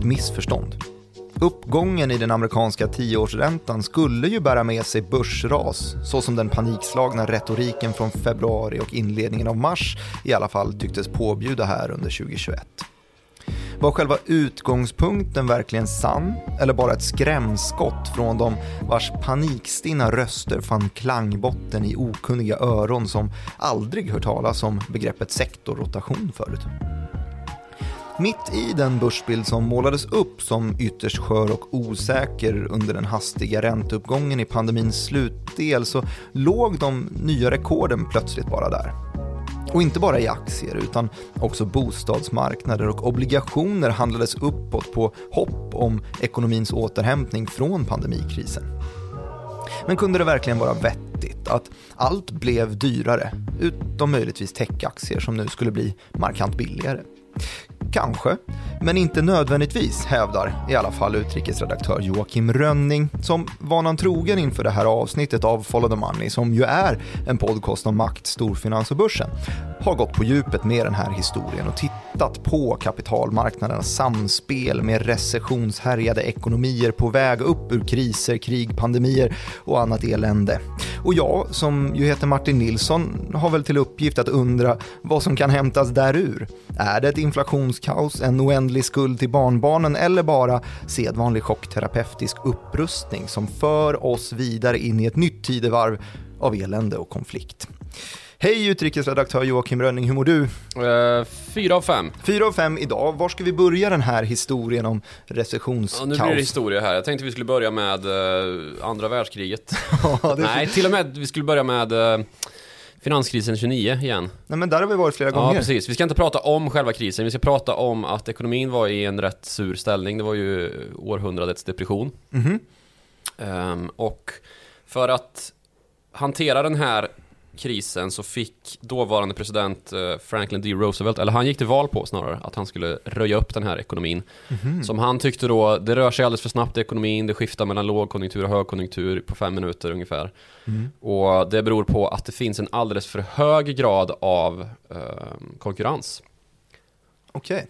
ett missförstånd. Uppgången i den amerikanska tioårsräntan skulle ju bära med sig börsras, så som den panikslagna retoriken från februari och inledningen av mars i alla fall tycktes påbjuda här under 2021. Var själva utgångspunkten verkligen sann eller bara ett skrämskott från de vars panikstinna röster fann klangbotten i okunniga öron som aldrig hört talas om begreppet sektorrotation förut? Mitt i den börsbild som målades upp som ytterst skör och osäker under den hastiga ränteuppgången i pandemins slutdel så låg de nya rekorden plötsligt bara där. Och inte bara i aktier utan också bostadsmarknader och obligationer handlades uppåt på hopp om ekonomins återhämtning från pandemikrisen. Men kunde det verkligen vara vettigt att allt blev dyrare, utom möjligtvis techaktier som nu skulle bli markant billigare? Kanske, men inte nödvändigtvis, hävdar i alla fall utrikesredaktör Joakim Rönning, som vanan trogen inför det här avsnittet av Follow the Money, som ju är en podcast om makt, storfinans och börsen, har gått på djupet med den här historien och tittat på kapitalmarknadernas samspel med recessionshärjade ekonomier på väg upp ur kriser, krig, pandemier och annat elände. Och jag, som ju heter Martin Nilsson, har väl till uppgift att undra vad som kan hämtas därur. Är det ett inflationskaos, en oändlig skuld till barnbarnen eller bara sedvanlig chockterapeutisk upprustning som för oss vidare in i ett nytt tidevarv av elände och konflikt? Hej utrikesredaktör Joakim Rönning, hur mår du? Uh, fyra av fem. Fyra av fem idag. Var ska vi börja den här historien om recessionskaos? Ja, nu blir det historia här. Jag tänkte vi skulle börja med uh, andra världskriget. Nej, till och med vi skulle börja med uh, finanskrisen 29 igen. Nej men där har vi varit flera gånger. Ja, precis. Vi ska inte prata om själva krisen, vi ska prata om att ekonomin var i en rätt sur ställning. Det var ju århundradets depression. Mm -hmm. um, och för att hantera den här krisen så fick dåvarande president eh, Franklin D. Roosevelt, eller han gick till val på snarare, att han skulle röja upp den här ekonomin. Mm. Som han tyckte då, det rör sig alldeles för snabbt i ekonomin, det skiftar mellan lågkonjunktur och högkonjunktur på fem minuter ungefär. Mm. Och det beror på att det finns en alldeles för hög grad av eh, konkurrens. Okej. Okay.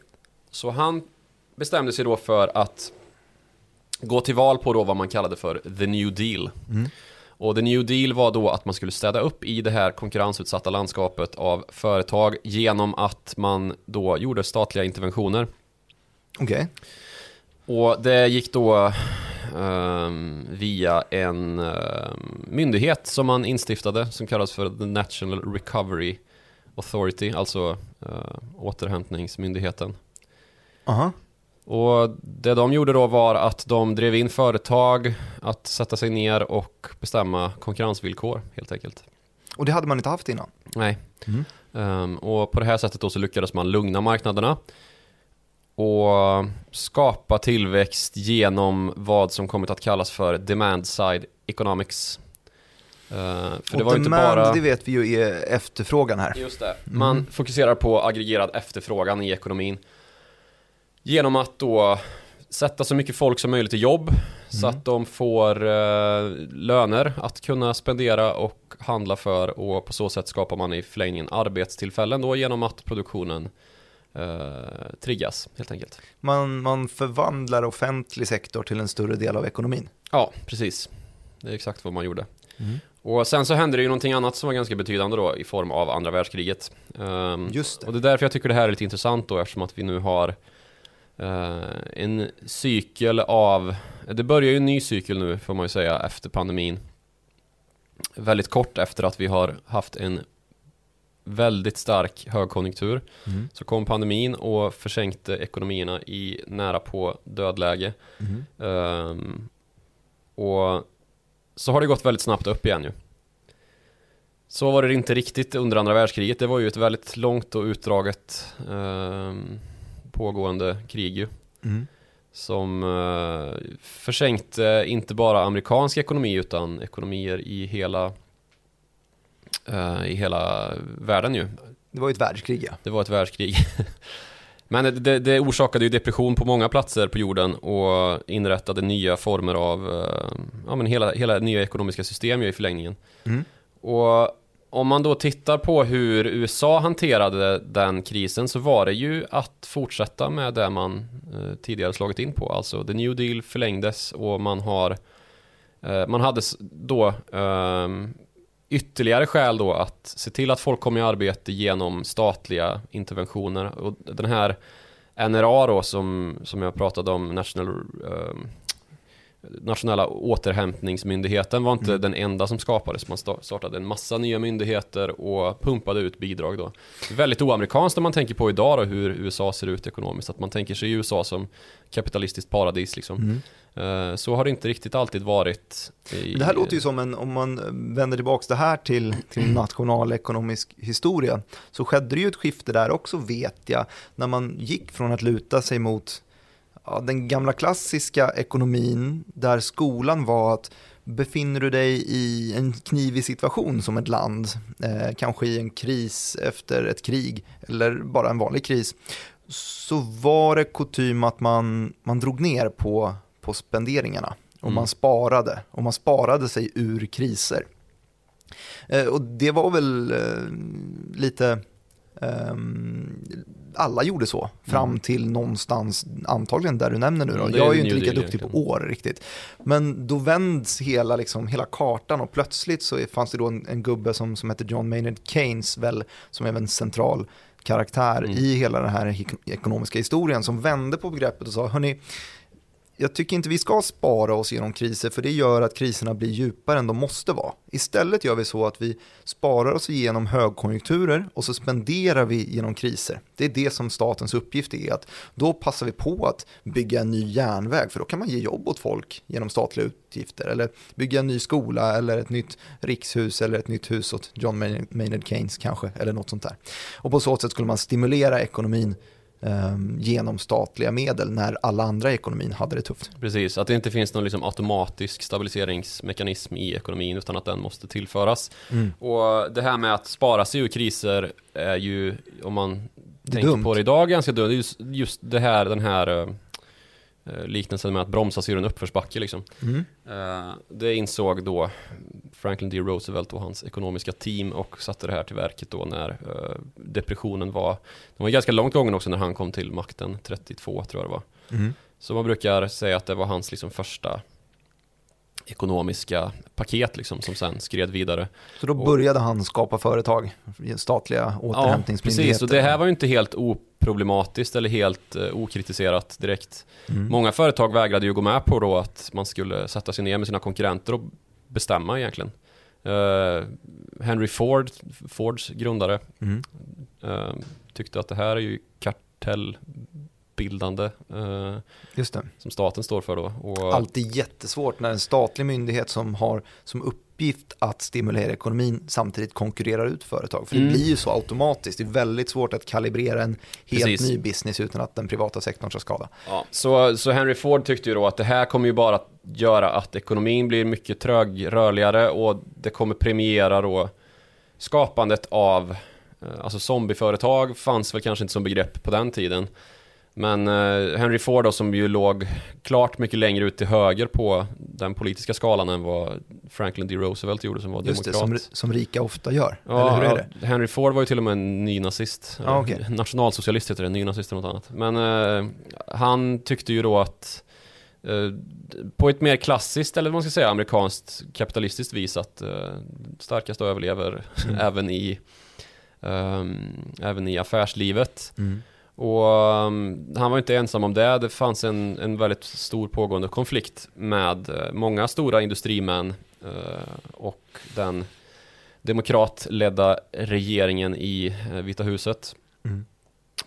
Så han bestämde sig då för att gå till val på då vad man kallade för the new deal. Mm. Och the new deal var då att man skulle städa upp i det här konkurrensutsatta landskapet av företag genom att man då gjorde statliga interventioner. Okej. Okay. Och det gick då um, via en um, myndighet som man instiftade som kallas för The National Recovery Authority, alltså uh, återhämtningsmyndigheten. Aha. Och det de gjorde då var att de drev in företag att sätta sig ner och bestämma konkurrensvillkor helt enkelt. Och det hade man inte haft innan? Nej. Mm. Um, och på det här sättet då så lyckades man lugna marknaderna och skapa tillväxt genom vad som kommit att kallas för demand side economics. Uh, för och det var demand, inte bara... det vet vi ju är efterfrågan här. Just det. Man mm. fokuserar på aggregerad efterfrågan i ekonomin. Genom att då sätta så mycket folk som möjligt i jobb mm. så att de får eh, löner att kunna spendera och handla för och på så sätt skapar man i förlängningen arbetstillfällen då genom att produktionen eh, triggas helt enkelt. Man, man förvandlar offentlig sektor till en större del av ekonomin? Ja, precis. Det är exakt vad man gjorde. Mm. Och sen så hände det ju någonting annat som var ganska betydande då i form av andra världskriget. Um, Just det. Och det är därför jag tycker det här är lite intressant då eftersom att vi nu har en cykel av, det börjar ju en ny cykel nu får man ju säga efter pandemin. Väldigt kort efter att vi har haft en väldigt stark högkonjunktur mm. så kom pandemin och försänkte ekonomierna i nära på dödläge. Mm. Um, och så har det gått väldigt snabbt upp igen ju. Så var det inte riktigt under andra världskriget. Det var ju ett väldigt långt och utdraget um, pågående krig ju. Mm. Som uh, försänkte inte bara amerikansk ekonomi utan ekonomier i hela uh, i hela världen ju. Det var ju ett världskrig ja. Det var ett världskrig. Men det, det, orsakade ju depression på många platser på jorden och inrättade nya former av, uh, ja men hela, hela nya ekonomiska system ju i förlängningen. Mm. Och om man då tittar på hur USA hanterade den krisen så var det ju att fortsätta med det man eh, tidigare slagit in på. Alltså the new deal förlängdes och man har eh, man hade då eh, ytterligare skäl då att se till att folk kom i arbete genom statliga interventioner. Och den här NRA då som, som jag pratade om, National ehm, nationella återhämtningsmyndigheten var inte mm. den enda som skapades. Man startade en massa nya myndigheter och pumpade ut bidrag då. Väldigt oamerikanskt om man tänker på idag då, hur USA ser ut ekonomiskt. Att man tänker sig USA som kapitalistiskt paradis liksom. Mm. Eh, så har det inte riktigt alltid varit. I, det här låter ju som en, om man vänder tillbaka det här till, till nationalekonomisk historia, så skedde det ju ett skifte där också vet jag, när man gick från att luta sig mot ja, den gamla klassiska ekonomin där skolan var att befinner du dig i en knivig situation som ett land, eh, kanske i en kris efter ett krig eller bara en vanlig kris, så var det kutym att man, man drog ner på, på spenderingarna och mm. man sparade och man sparade sig ur kriser. Eh, och det var väl eh, lite Um, alla gjorde så fram mm. till någonstans, antagligen där du nämner nu då. Ja, jag är ju inte lika duktig på år riktigt. Men då vänds hela, liksom, hela kartan och plötsligt så fanns det då en, en gubbe som, som heter John Maynard Keynes väl, som är en central karaktär mm. i hela den här ekonomiska historien som vände på begreppet och sa, hörni, jag tycker inte vi ska spara oss genom kriser för det gör att kriserna blir djupare än de måste vara. Istället gör vi så att vi sparar oss igenom högkonjunkturer och så spenderar vi genom kriser. Det är det som statens uppgift är. att Då passar vi på att bygga en ny järnväg för då kan man ge jobb åt folk genom statliga utgifter. Eller bygga en ny skola eller ett nytt rikshus eller ett nytt hus åt John Maynard Keynes kanske. Eller något sånt där. Och på så sätt skulle man stimulera ekonomin genom statliga medel när alla andra i ekonomin hade det tufft. Precis, att det inte finns någon liksom automatisk stabiliseringsmekanism i ekonomin utan att den måste tillföras. Mm. Och det här med att spara sig ur kriser är ju, om man tänker dumt. på det idag, ganska dumt. Just, just det här, den här Eh, liknelsen med att bromsa sig ur en uppförsbacke liksom. Mm. Eh, det insåg då Franklin D. Roosevelt och hans ekonomiska team och satte det här till verket då när eh, depressionen var, den var ganska långt gången också när han kom till makten, 32 tror jag det var. Mm. Så man brukar säga att det var hans liksom första ekonomiska paket liksom, som sen skred vidare. Så då började och, han skapa företag, statliga återhämtningsmyndigheter? Ja, precis. Och det här var ju inte helt oproblematiskt eller helt uh, okritiserat direkt. Mm. Många företag vägrade ju gå med på då att man skulle sätta sig ner med sina konkurrenter och bestämma egentligen. Uh, Henry Ford, Fords grundare, mm. uh, tyckte att det här är ju kartell bildande eh, Just det. som staten står för då. Och, Alltid jättesvårt när en statlig myndighet som har som uppgift att stimulera ekonomin samtidigt konkurrerar ut företag. För mm. det blir ju så automatiskt. Det är väldigt svårt att kalibrera en helt Precis. ny business utan att den privata sektorn ska skada. Ja, så, så Henry Ford tyckte ju då att det här kommer ju bara att göra att ekonomin blir mycket trögrörligare och det kommer premiera då skapandet av eh, Alltså zombieföretag fanns väl kanske inte som begrepp på den tiden. Men eh, Henry Ford då, som ju låg klart mycket längre ut till höger på den politiska skalan än vad Franklin D. Roosevelt gjorde som var Just demokrat. Det, som, som rika ofta gör. Ja, eller hur är det? Henry Ford var ju till och med en nynazist. Ah, okay. Nationalsocialist heter det, nynazist eller något annat. Men eh, han tyckte ju då att eh, på ett mer klassiskt, eller vad man ska säga, amerikanskt kapitalistiskt vis att eh, starkaste överlever mm. även i um, även i affärslivet. Mm. Och um, han var inte ensam om det. Det fanns en, en väldigt stor pågående konflikt med uh, många stora industrimän uh, och den demokratledda regeringen i uh, Vita huset. Mm.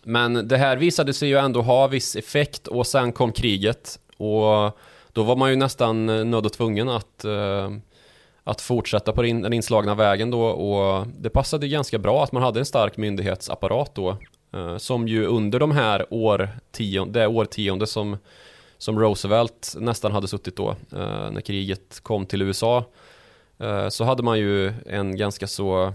Men det här visade sig ju ändå ha viss effekt och sen kom kriget och då var man ju nästan nödd och tvungen att att fortsätta på den inslagna vägen då och det passade ganska bra att man hade en stark myndighetsapparat då Eh, som ju under de här årtionde, det årtionde som, som Roosevelt nästan hade suttit då, eh, när kriget kom till USA, eh, så hade man ju en ganska så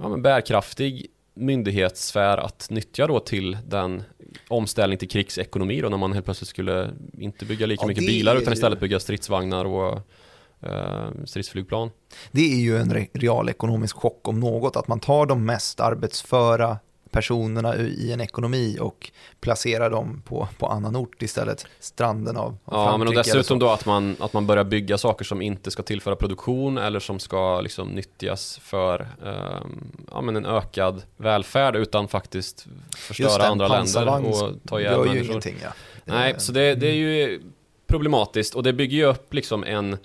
ja, men bärkraftig myndighetssfär att nyttja då till den omställning till krigsekonomi då när man helt plötsligt skulle inte bygga lika ja, mycket bilar utan istället bygga stridsvagnar och eh, stridsflygplan. Det är ju en re realekonomisk chock om något, att man tar de mest arbetsföra personerna i en ekonomi och placerar dem på, på annan ort istället. Stranden av, av Ja, Frankrike men och dessutom då att man, att man börjar bygga saker som inte ska tillföra produktion eller som ska liksom nyttjas för ehm, ja, men en ökad välfärd utan faktiskt förstöra det, andra länder och ta ihjäl gör ju människor. ingenting. Ja. Nej, Eh, så det, det är ju problematiskt och det bygger ju upp liksom en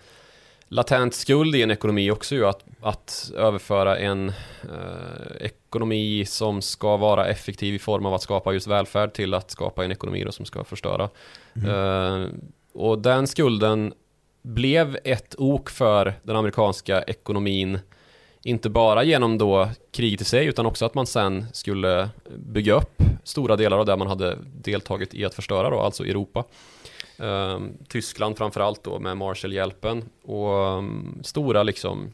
latent skuld i en ekonomi också ju att, att överföra en eh, ekonomi som ska vara effektiv i form av att skapa just välfärd till att skapa en ekonomi då som ska förstöra. Mm. Eh, och den skulden blev ett ok för den amerikanska ekonomin inte bara genom då kriget i sig utan också att man sen skulle bygga upp stora delar av det man hade deltagit i att förstöra då, alltså Europa. Ehm, Tyskland framförallt då med Marshallhjälpen och um, stora liksom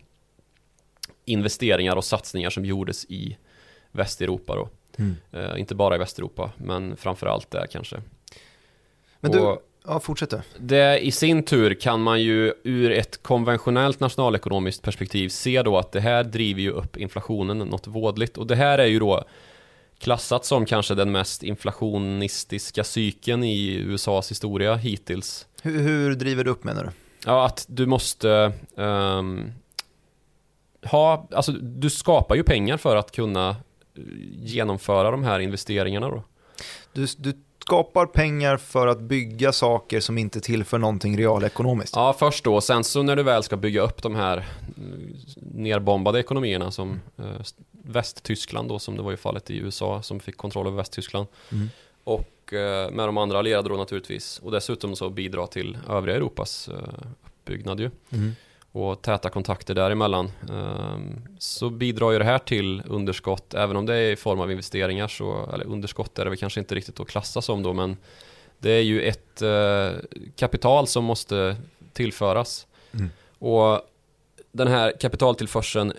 investeringar och satsningar som gjordes i Västeuropa då. Mm. Eh, inte bara i Västeuropa men framförallt där kanske. Men du, Och- ja fortsätt du. det i sin tur kan man ju ur ett konventionellt nationalekonomiskt perspektiv se då att det här driver ju upp inflationen något vådligt och det här är ju då klassat som kanske den mest inflationistiska cykeln i USAs historia hittills. Hur, hur driver du upp menar du? Ja, att du måste ehm, ha, alltså du skapar ju pengar för att kunna eh, genomföra de här investeringarna då. du? Du skapar pengar för att bygga saker som inte tillför någonting realekonomiskt. Ja, först då. Sen så när du väl ska bygga upp de här mm, nerbombade ekonomierna som eh, Västtyskland då, som det var ju fallet i USA som fick kontroll över Västtyskland. Mm. Och eh, med de andra allierade då naturligtvis. Och dessutom så bidra till övriga Europas eh, uppbyggnad ju. Mm. Och täta kontakter däremellan. Ehm, så bidrar ju det här till underskott, även om det är i form av investeringar så, eller underskott är det väl kanske inte riktigt att klassa som då, men det är ju ett eh, kapital som måste tillföras. Mm. Och den här kapitaltillförseln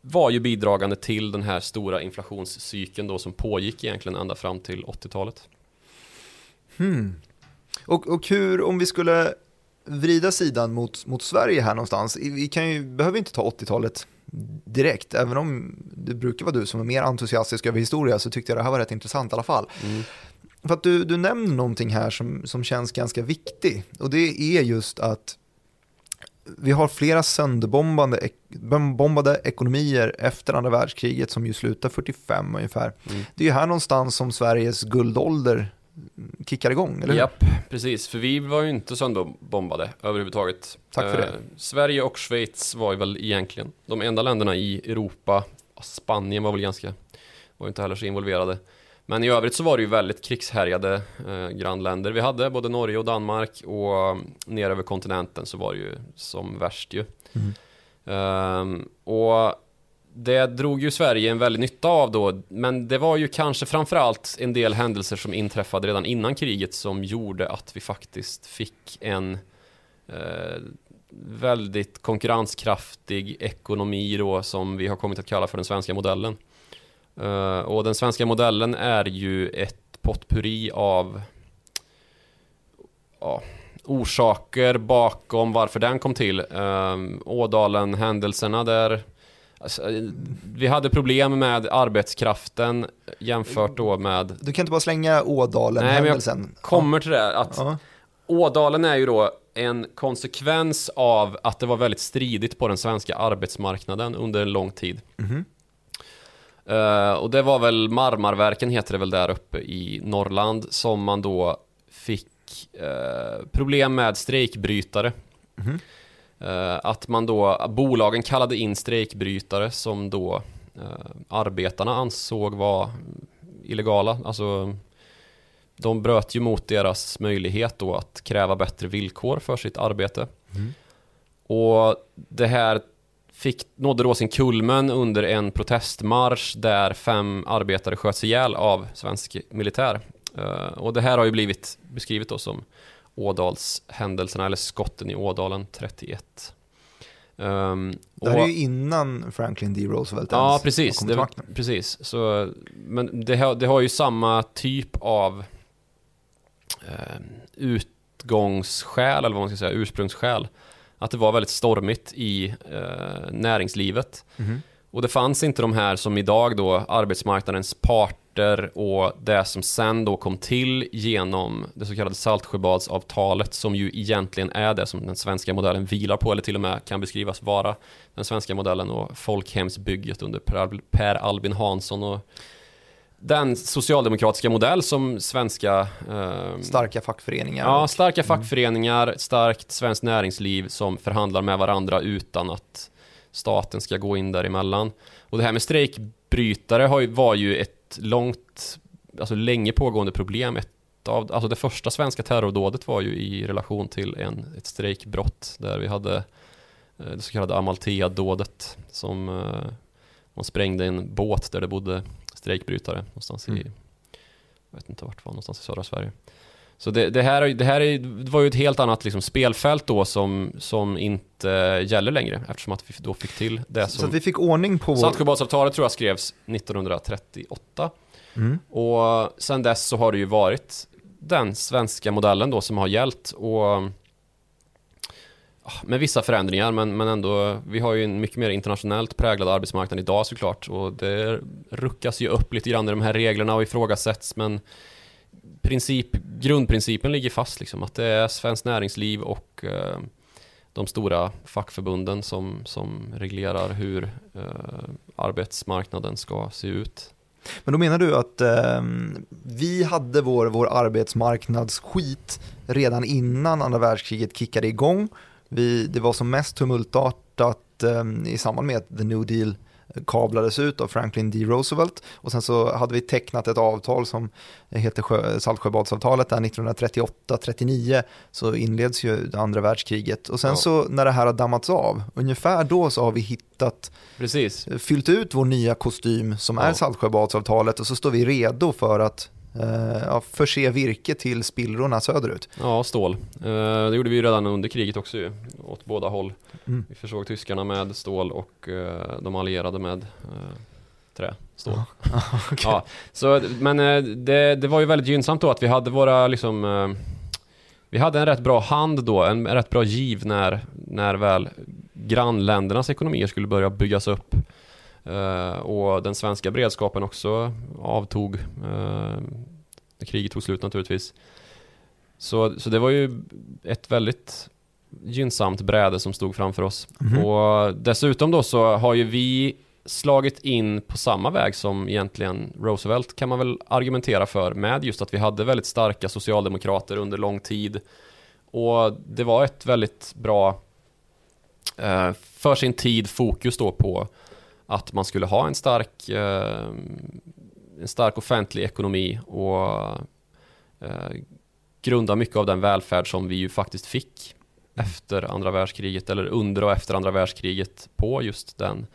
var ju bidragande till den här stora inflationscykeln då som pågick egentligen ända fram till 80-talet. Hmm. Och, och hur, om vi skulle vrida sidan mot, mot Sverige här någonstans, vi kan ju, behöver inte ta 80-talet direkt, även om det brukar vara du som är mer entusiastisk över historia så tyckte jag det här var rätt intressant i alla fall. Mm. För att du, du nämner någonting här som, som känns ganska viktigt och det är just att vi har flera sönderbombade ek- bombade ekonomier efter andra världskriget som ju slutar 45 ungefär. Mm. Det är ju här någonstans som Sveriges guldålder kickar igång, eller? Japp, precis. För vi var ju inte sönderbombade överhuvudtaget. Tack för det. Eh, Sverige och Schweiz var ju väl egentligen de enda länderna i Europa. Spanien var väl ganska, var ju inte heller så involverade. Men i övrigt så var det ju väldigt krigshärjade eh, grannländer. Vi hade både Norge och Danmark och mm, ner över kontinenten så var det ju som värst ju. Mm. Ehm, och det drog ju Sverige en väldig nytta av då, men det var ju kanske framförallt en del händelser som inträffade redan innan kriget som gjorde att vi faktiskt fick en eh, väldigt konkurrenskraftig ekonomi då som vi har kommit att kalla för den svenska modellen. Eh, och den svenska modellen är ju ett potpurri av ja, orsaker bakom varför den kom till. Um, Ådalen, händelserna där Alltså, vi hade problem med arbetskraften jämfört då med Du kan inte bara slänga Nej, men jag Ådalen-händelsen. Kommer till det att Ja. Ådalen är ju då en konsekvens av att det var väldigt stridigt på den svenska arbetsmarknaden under en lång tid. Mhm. Eh, och det var väl Marmarverken heter det väl där uppe i Norrland som man då fick eh, problem med strejkbrytare. Mhm. Eh, att man då, bolagen kallade in strejkbrytare som då arbetarna ansåg var illegala. Alltså de bröt ju mot deras möjlighet då att kräva bättre villkor för sitt arbete. Mm. Och det här fick, nådde då sin kulmen under en protestmarsch där fem arbetare sköts ihjäl av svensk militär. Eh, och det här har ju blivit beskrivet då som Ådalshändelserna eller skotten i Ådalen 31. Um, Det här är ju innan Franklin D. Roosevelt Ja, ens precis. Det, precis. Så, men det har, det har ju samma typ av eh, utgångsskäl, eller vad man ska säga, ursprungsskäl. Att det var väldigt stormigt i eh, näringslivet. Mhm. Och det fanns inte de här som idag då arbetsmarknadens parter och det som sen då kom till genom det så kallade Saltsjöbadsavtalet som ju egentligen är det som den svenska modellen vilar på eller till och med kan beskrivas vara den svenska modellen och folkhemsbygget under per Albin Hansson och den socialdemokratiska modell som svenska eh, Starka fackföreningar. Ja, starka fackföreningar, starkt svenskt näringsliv som förhandlar med varandra utan att staten ska gå in däremellan. Och det här med strejkbrytare har ju, var ju ett långt, alltså länge pågående problem. Ett av, alltså det första svenska terrordådet var ju i relation till en, ett strejkbrott där vi hade eh, det så kallade Amalthea-dådet som eh, man sprängde en båt där det bodde strejkbrytare någonstans i, Mm. jag vet inte vart det var, någonstans i södra Sverige. Så det, det här, är- det här är, det var ju ett helt annat liksom spelfält då som, som inte gäller längre eftersom att vi då fick till det Så som... att vi fick ordning på. Saltsjöbadsavtalet tror jag skrevs 1938 Mm. och sen dess så har det ju varit den svenska modellen då som har gällt och Ah, med vissa förändringar men, men ändå vi har ju en mycket mer internationellt präglad arbetsmarknad idag såklart och det ruckas ju upp lite grann i de här reglerna och ifrågasätts men princip, grundprincipen ligger fast liksom att det är svenskt näringsliv och eh, de stora fackförbunden som, som reglerar hur eh, arbetsmarknaden ska se ut. Men då menar du att eh, vi hade vår, vår arbetsmarknadsskit redan innan andra världskriget kickade igång. Vi, det var som mest tumultartat ehm, i samband med att The New Deal kablades ut av Franklin D. Roosevelt och sen så hade vi tecknat ett avtal som heter Sjö- Saltsjöbadsavtalet där 1938-39 så inleds ju det andra världskriget och sen Ja. så när det här har dammats av, ungefär då så har vi hittat Precis. fyllt ut vår nya kostym som Ja. är Saltsjöbadsavtalet och så står vi redo för att eh, ja, förse virke till spillrorna söderut. Ja, stål. Eh, det gjorde vi redan under kriget också ju, åt båda håll. Mm. Vi försåg tyskarna med stål och eh, de allierade med eh, trä, stål. Okej. Ja, så, men eh, det, det var ju väldigt gynnsamt då att vi hade våra liksom eh, Vi hade en rätt bra hand då, en rätt bra giv när, när väl grannländernas ekonomier skulle börja byggas upp. Eh, och den svenska beredskapen också avtog eh, kriget tog slut naturligtvis. Så, så det var ju ett väldigt gynnsamt bräde som stod framför oss. Mhm. Och dessutom då så har ju vi slagit in på samma väg som egentligen Roosevelt kan man väl argumentera för med just att vi hade väldigt starka socialdemokrater under lång tid. Och det var ett väldigt bra eh, för sin tid fokus då på att man skulle ha en stark eh, en stark offentlig ekonomi och eh, grunda mycket av den välfärd som vi ju faktiskt fick efter andra världskriget eller under och efter andra världskriget på just den,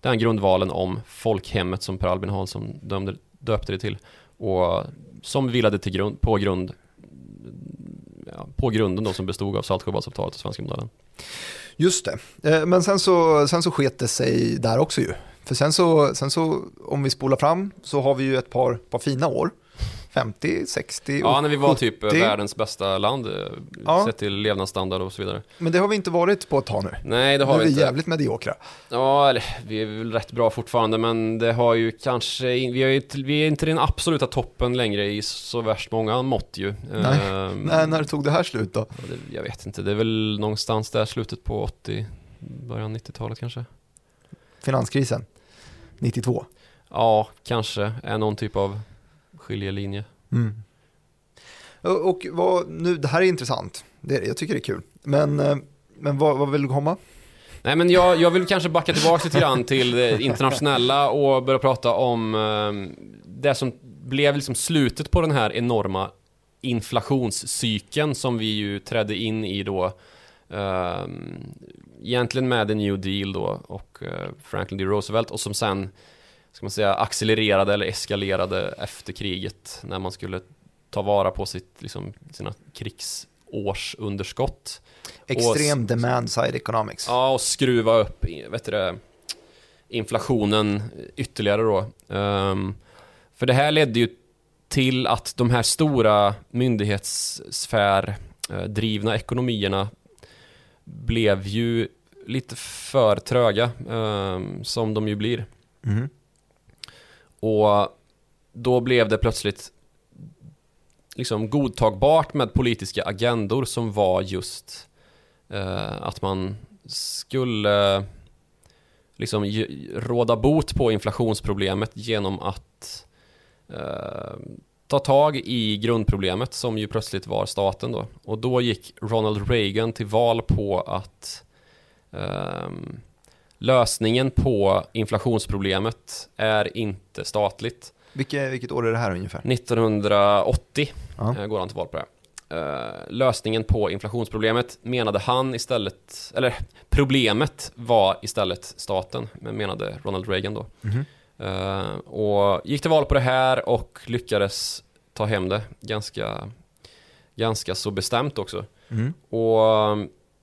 den grundvalen om folkhemmet som Per Albin Hansson dömde, döpte det till och som vilade till grund, på grund ja, på grunden då som bestod av Saltsjöbadsavtalet och svenska modellen. Just det, eh, men sen så, sen så sket det sig där också ju. För sen så, sen så, om vi spolar fram så har vi ju ett par, par fina år. 50, 60 Ja, och när vi var typ 70. världens bästa land eh, Ja. sett till levnadsstandard och så vidare. Men det har vi inte varit på ett tag nu. Nej, det Nu har är vi vi inte. jävligt mediokra. Ja, eller vi är väl rätt bra fortfarande, men det har ju kanske, vi, har ju, vi är inte den absoluta toppen längre i så värst många mått ju. Nej. Ehm, Nej, när tog det här slut då? det, jag vet inte, det är väl någonstans där slutet på 80, början 90-talet kanske. Finanskrisen, 92. Ja, kanske är någon typ av skiljelinje. Mm. Och vad, nu, det här är intressant, det, jag tycker det är kul. Men, eh, men vad, vad vill du komma? Nej men jag, jag vill kanske backa tillbaka lite grann till det internationella och börja prata om eh, det som blev liksom slutet på den här enorma inflationscykeln som vi ju trädde in i då eh, egentligen med The New Deal då och Franklin D. Roosevelt och som sen ska man säga accelererade eller eskalerade efter kriget när man skulle ta vara på sitt, liksom, sina krigsårsunderskott. Extrem demand side economics. Ja, och skruva upp vet du inflationen ytterligare då. Ehm, för det här ledde ju till att de här stora myndighetssfär eh, ekonomierna blev ju lite för tröga, eh, som de ju blir. Mhm. Och då blev det plötsligt liksom godtagbart med politiska agendor som var just eh, att man skulle liksom råda bot på inflationsproblemet genom att eh, ta tag i grundproblemet som ju plötsligt var staten då. Och då gick Ronald Reagan till val på att ehm, lösningen på inflationsproblemet är inte statligt. Vilke, vilket år är det här ungefär? 1980 Ja. eh, går han till val på det. Eh, lösningen på inflationsproblemet menade han istället, eller problemet var istället staten, men menade Ronald Reagan då. Mhm. Eh, och gick till val på det här och lyckades ta hem det ganska, ganska så bestämt också. Mm. Och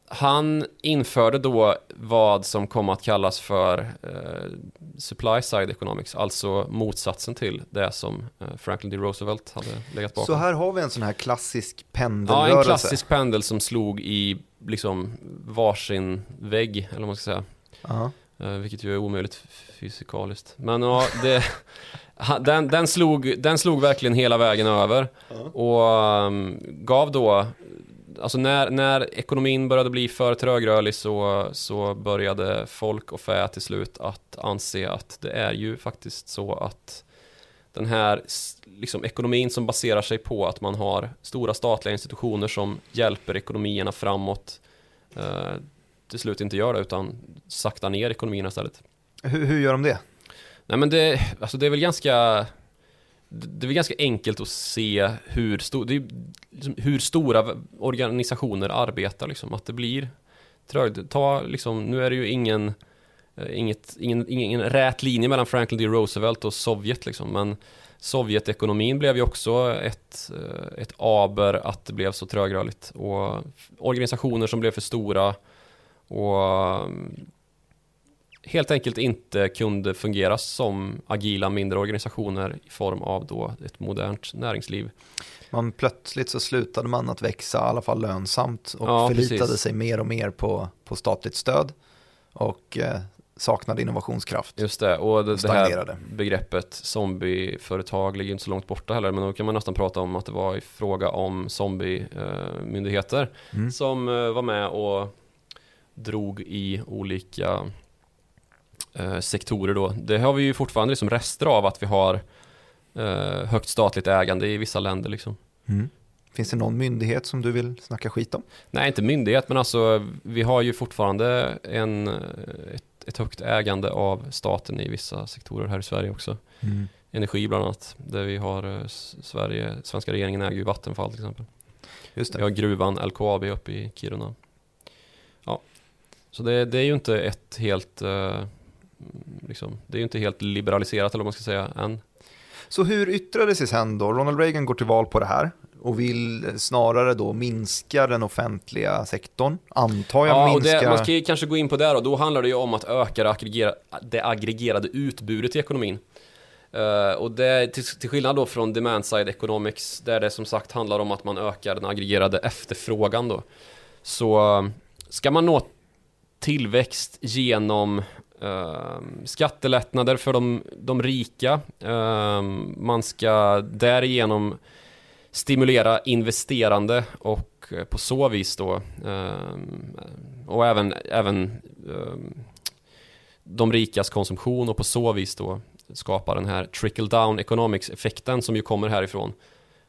han införde då vad som kom att kallas för eh, supply side economics, alltså motsatsen till det som eh, Franklin D. Roosevelt hade legat bakom. Så här har vi en sån här klassisk ja, pendelrörelse. en klassisk pendel som slog i liksom varsin vägg, eller vad man ska säga. Ja. Eh, vilket ju är omöjligt fysikaliskt. Men ja, det, den, den, slog, den slog verkligen hela vägen över. Och ehm, gav då, alltså när, när ekonomin började bli för trögrörlig så, så började folk och fä till slut att anse att det är ju faktiskt så att den här liksom, ekonomin som baserar sig på att man har stora statliga institutioner som hjälper ekonomierna framåt eh, till slut inte gör det utan saktar ner ekonomierna istället. Hur, hur gör de det? Nej men det, alltså det är väl ganska det är ganska enkelt att se hur, sto, det är, liksom, hur stora organisationer arbetar liksom, att det blir trögt. Ta liksom, nu är det ju ingen, eh, inget, ingen, ingen, ingen rät linje mellan Franklin D. Roosevelt och Sovjet liksom, men Sovjetekonomin blev ju också ett, eh, ett aber att det blev så trögrörligt och organisationer som blev för stora och mm, helt enkelt inte kunde fungera som agila mindre organisationer i form av då ett modernt näringsliv. Man plötsligt så slutade man att växa, i alla fall lönsamt, och Ja, förlitade precis. sig mer och mer på, på statligt stöd och eh, saknade innovationskraft. Just det, och det, det här begreppet zombieföretag ligger inte så långt borta heller, men då kan man nästan prata om att det var i fråga om zombiemyndigheter Mm. som eh, var med och drog i olika eh, sektorer då. Det har vi ju fortfarande liksom rester av att vi har eh, högt statligt ägande i vissa länder liksom. Mm. Finns det någon myndighet som du vill snacka skit om? Nej, inte myndighet, men alltså vi har ju fortfarande en, eh, ett, ett högt ägande av staten i vissa sektorer här i Sverige också. Energi bland annat, där vi har eh, Sverige, svenska regeringen äger ju Vattenfall till exempel. Just Vi det. har gruvan LKAB uppe i Kiruna. Ja, så det, det är ju inte ett helt, eh, liksom, det är ju inte helt liberaliserat eller vad man ska säga än. Så hur yttrar det sig sen då? Ronald Reagan går till val på det här och vill snarare då minska den offentliga sektorn. Antar jag Ja, minska... det, man ska ju kanske gå in på det då. Då handlar det ju om att öka det, aggregera, det aggregerade utbudet i ekonomin. Eh, och det, till, till skillnad då från demand side economics, där det som sagt handlar om att man ökar den aggregerade efterfrågan då. Så eh, ska man nå tillväxt genom Ehm, skattelättnader för de, de rika. Eh, man ska därigenom stimulera investerande och eh, på så vis då eh, och även, även eh, de rikas konsumtion och på så vis då skapa den här trickle down economics effekten som ju kommer härifrån.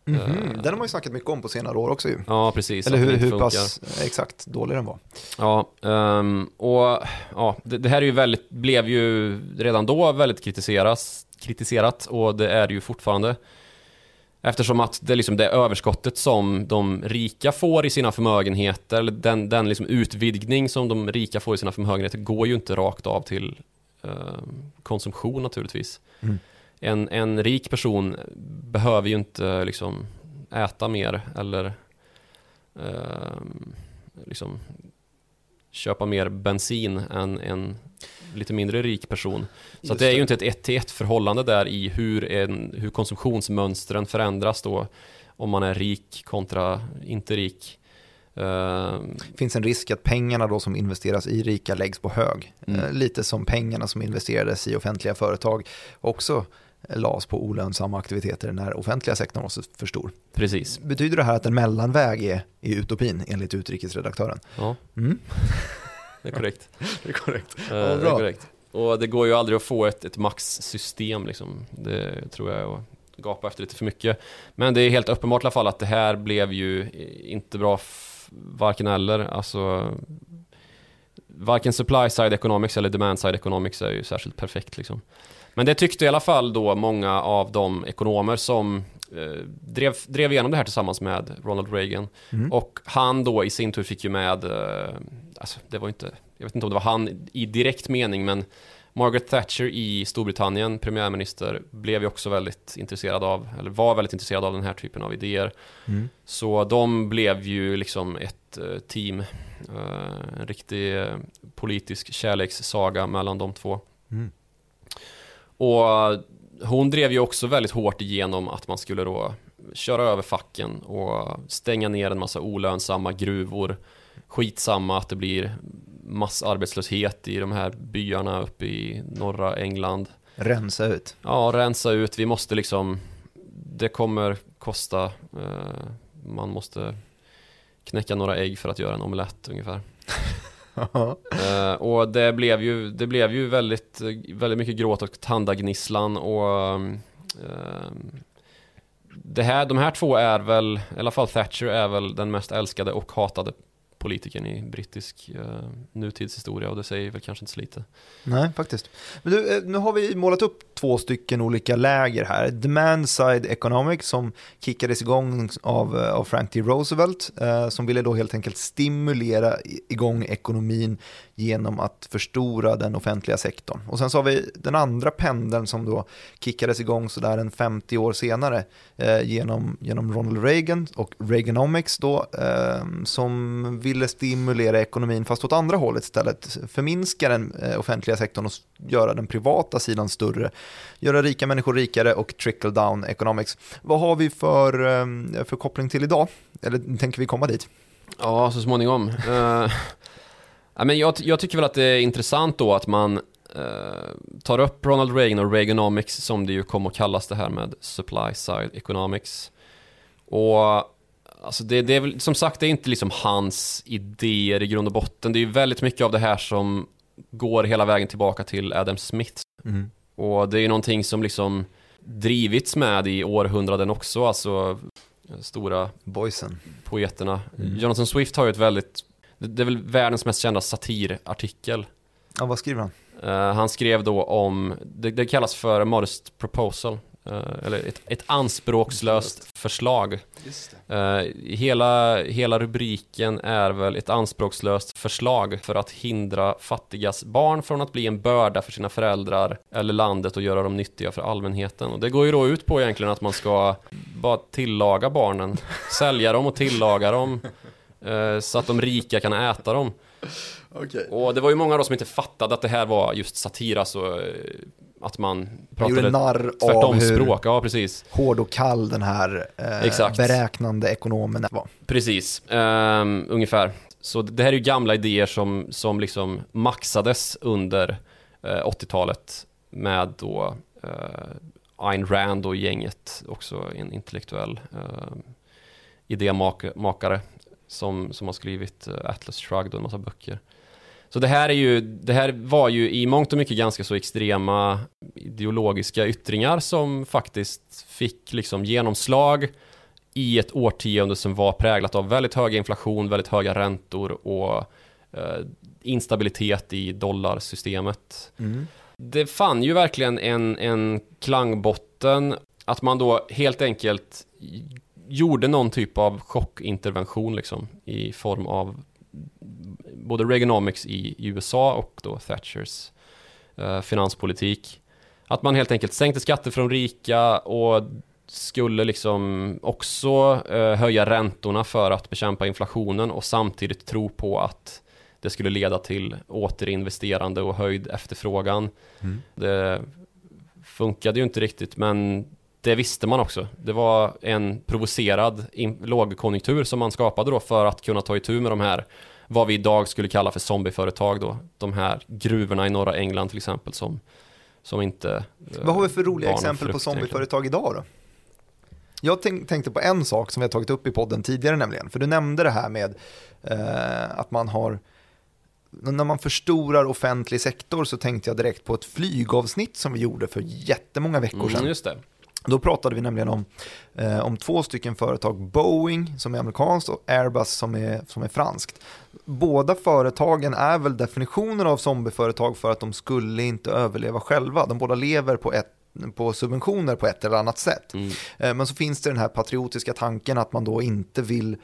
Mhm, eh, Den har man ju snackat mycket om på senare år också ju. Ja, precis. Eller hur, hur pass exakt dålig den var. Ja, ehm, och ja, det, det här är ju väldigt, blev ju redan då väldigt kritiseras, kritiserat och det är det ju fortfarande. Eftersom att det, liksom, det överskottet som de rika får i sina förmögenheter, eller den, den liksom utvidgning som de rika får i sina förmögenheter, går ju inte rakt av till ehm, konsumtion naturligtvis. Mm. En, en rik person behöver ju inte liksom, äta mer eller ehm, liksom, köpa mer bensin än en lite mindre rik person. Så att det är det. ju inte ett ett till ett förhållande där i hur, en, hur konsumtionsmönstren förändras då om man är rik kontra inte rik. Uh, finns en risk att pengarna då som investeras i rika läggs på hög. Mm. Uh, lite som pengarna som investerades i offentliga företag också lades på olönsamma aktiviteter när offentliga sektorn var för stor. Precis. Betyder det här att en mellanväg är, är utopin enligt utrikesredaktören? Ja, mm. det är korrekt. det är korrekt. Uh, ja, det är korrekt. Och det går ju aldrig att få ett, ett maxsystem liksom. Det tror jag är att gapa efter lite för mycket. Men det är helt uppenbart i alla fall att det här blev ju inte bra varken eller. Alltså varken supply side economics eller demand side economics är ju särskilt perfekt liksom. Men det tyckte i alla fall då många av de ekonomer som eh, drev, drev igenom det här tillsammans med Ronald Reagan. Mm. Och han då i sin tur fick ju med, eh, alltså det var inte, jag vet inte om det var han i direkt mening, men Margaret Thatcher i Storbritannien, premiärminister, blev ju också väldigt intresserad av, eller var väldigt intresserad av den här typen av idéer. Mm. Så de blev ju liksom ett uh, team, uh, en riktig uh, politisk kärlekssaga mellan de två. Mm. Och hon drev ju också väldigt hårt igenom att man skulle då köra över facken och stänga ner en massa olönsamma gruvor. Skitsamma att det blir massarbetslöshet i de här byarna uppe i norra England. Rensa ut. Ja, rensa ut. Vi måste liksom, det kommer kosta, eh, man måste knäcka några ägg för att göra en omelett ungefär. uh, och det blev ju, det blev ju väldigt, väldigt mycket gråt och tandagnisslan och uh, det här, de här två är väl, i alla fall Thatcher är väl den mest älskade och hatade politikern i brittisk eh, nutidshistoria och det säger väl kanske inte så lite. Nej, faktiskt. Men du, eh, nu har vi målat upp två stycken olika läger här. Demand side economics som kickades igång av, eh, av Frank D. Roosevelt eh, som ville då helt enkelt stimulera igång ekonomin genom att förstora den offentliga sektorn. Och sen så har vi den andra pendeln som då kickades igång sådär en 50 år senare eh, genom, genom Ronald Reagan och Reaganomics då eh, som ville stimulera ekonomin fast åt andra hållet istället. Förminska den eh, offentliga sektorn och göra den privata sidan större. Göra rika människor rikare och trickle down economics. Vad har vi för, eh, för koppling till idag? Eller tänker vi komma dit? Ja, så småningom. Eh, Ja, men jag, jag tycker väl att det är intressant då att man eh, tar upp Ronald Reagan och Reaganomics som det ju kom att kallas det här med supply side economics. Och alltså det, det är väl, som sagt, det är inte liksom hans idéer i grund och botten. Det är ju väldigt mycket av det här som går hela vägen tillbaka till Adam Smith. Mm. Och det är ju någonting som liksom drivits med i århundraden också, alltså stora Boysen. poeterna. Mm. Jonathan Swift har ju ett väldigt det är väl världens mest kända satirartikel. Ja, vad skriver han? Uh, han skrev då om, det, det kallas för a modest proposal. Uh, eller ett, ett anspråkslöst förslag. Uh, hela, hela rubriken är väl ett anspråkslöst förslag för att hindra fattigas barn från att bli en börda för sina föräldrar eller landet och göra dem nyttiga för allmänheten. Och det går ju då ut på egentligen att man ska bara tillaga barnen, sälja dem och tillaga dem så att de rika kan äta dem. Okay. Och det var ju många då som inte fattade att det här var just satir, alltså eh, att man pratade narr tvärtom språk. Ja, precis. hård och kall den här eh, beräknande ekonomen var. Precis, um, ungefär. Så det här är ju gamla idéer som, som liksom maxades under uh, 80-talet med då uh, Ayn Rand och gänget, också en intellektuell uh, idémakare som, som har skrivit eh, Atlas Shrugged och en massa böcker. Så det här, är ju, det här var ju i mångt och mycket ganska så extrema ideologiska yttringar som faktiskt fick liksom genomslag i ett årtionde som var präglat av väldigt hög inflation, väldigt höga räntor och eh, instabilitet i dollarsystemet. Mm. Det fann ju verkligen en, en klangbotten att man då helt enkelt gjorde någon typ av chockintervention liksom i form av både Reaganomics i, USA och då Thatchers eh, finanspolitik. Att man helt enkelt sänkte skatter från rika och skulle liksom också eh, höja räntorna för att bekämpa inflationen och samtidigt tro på att det skulle leda till återinvesterande och höjd efterfrågan. Mm. Det funkade ju inte riktigt men det visste man också. Det var en provocerad lågkonjunktur som man skapade då för att kunna ta itu med de här vad vi idag skulle kalla för zombieföretag då. De här gruvorna i norra England till exempel som, som inte... Eh, vad har vi för roliga exempel på zombieföretag idag då? Jag tänk, tänkte på en sak som vi har tagit upp i podden tidigare nämligen, för du nämnde det här med eh, att man har när man förstorar offentlig sektor så tänkte jag direkt på ett flygavsnitt som vi gjorde för jättemånga veckor mm, sedan. Mm. Då pratade vi nämligen om, eh, om två stycken företag, Boeing som är amerikanskt och Airbus som är, som är franskt. Båda företagen är väl definitionen av zombieföretag för att de skulle inte överleva själva. De båda lever på ett på subventioner på ett eller annat sätt. Mm. Eh, men så finns det den här patriotiska tanken att man då inte vill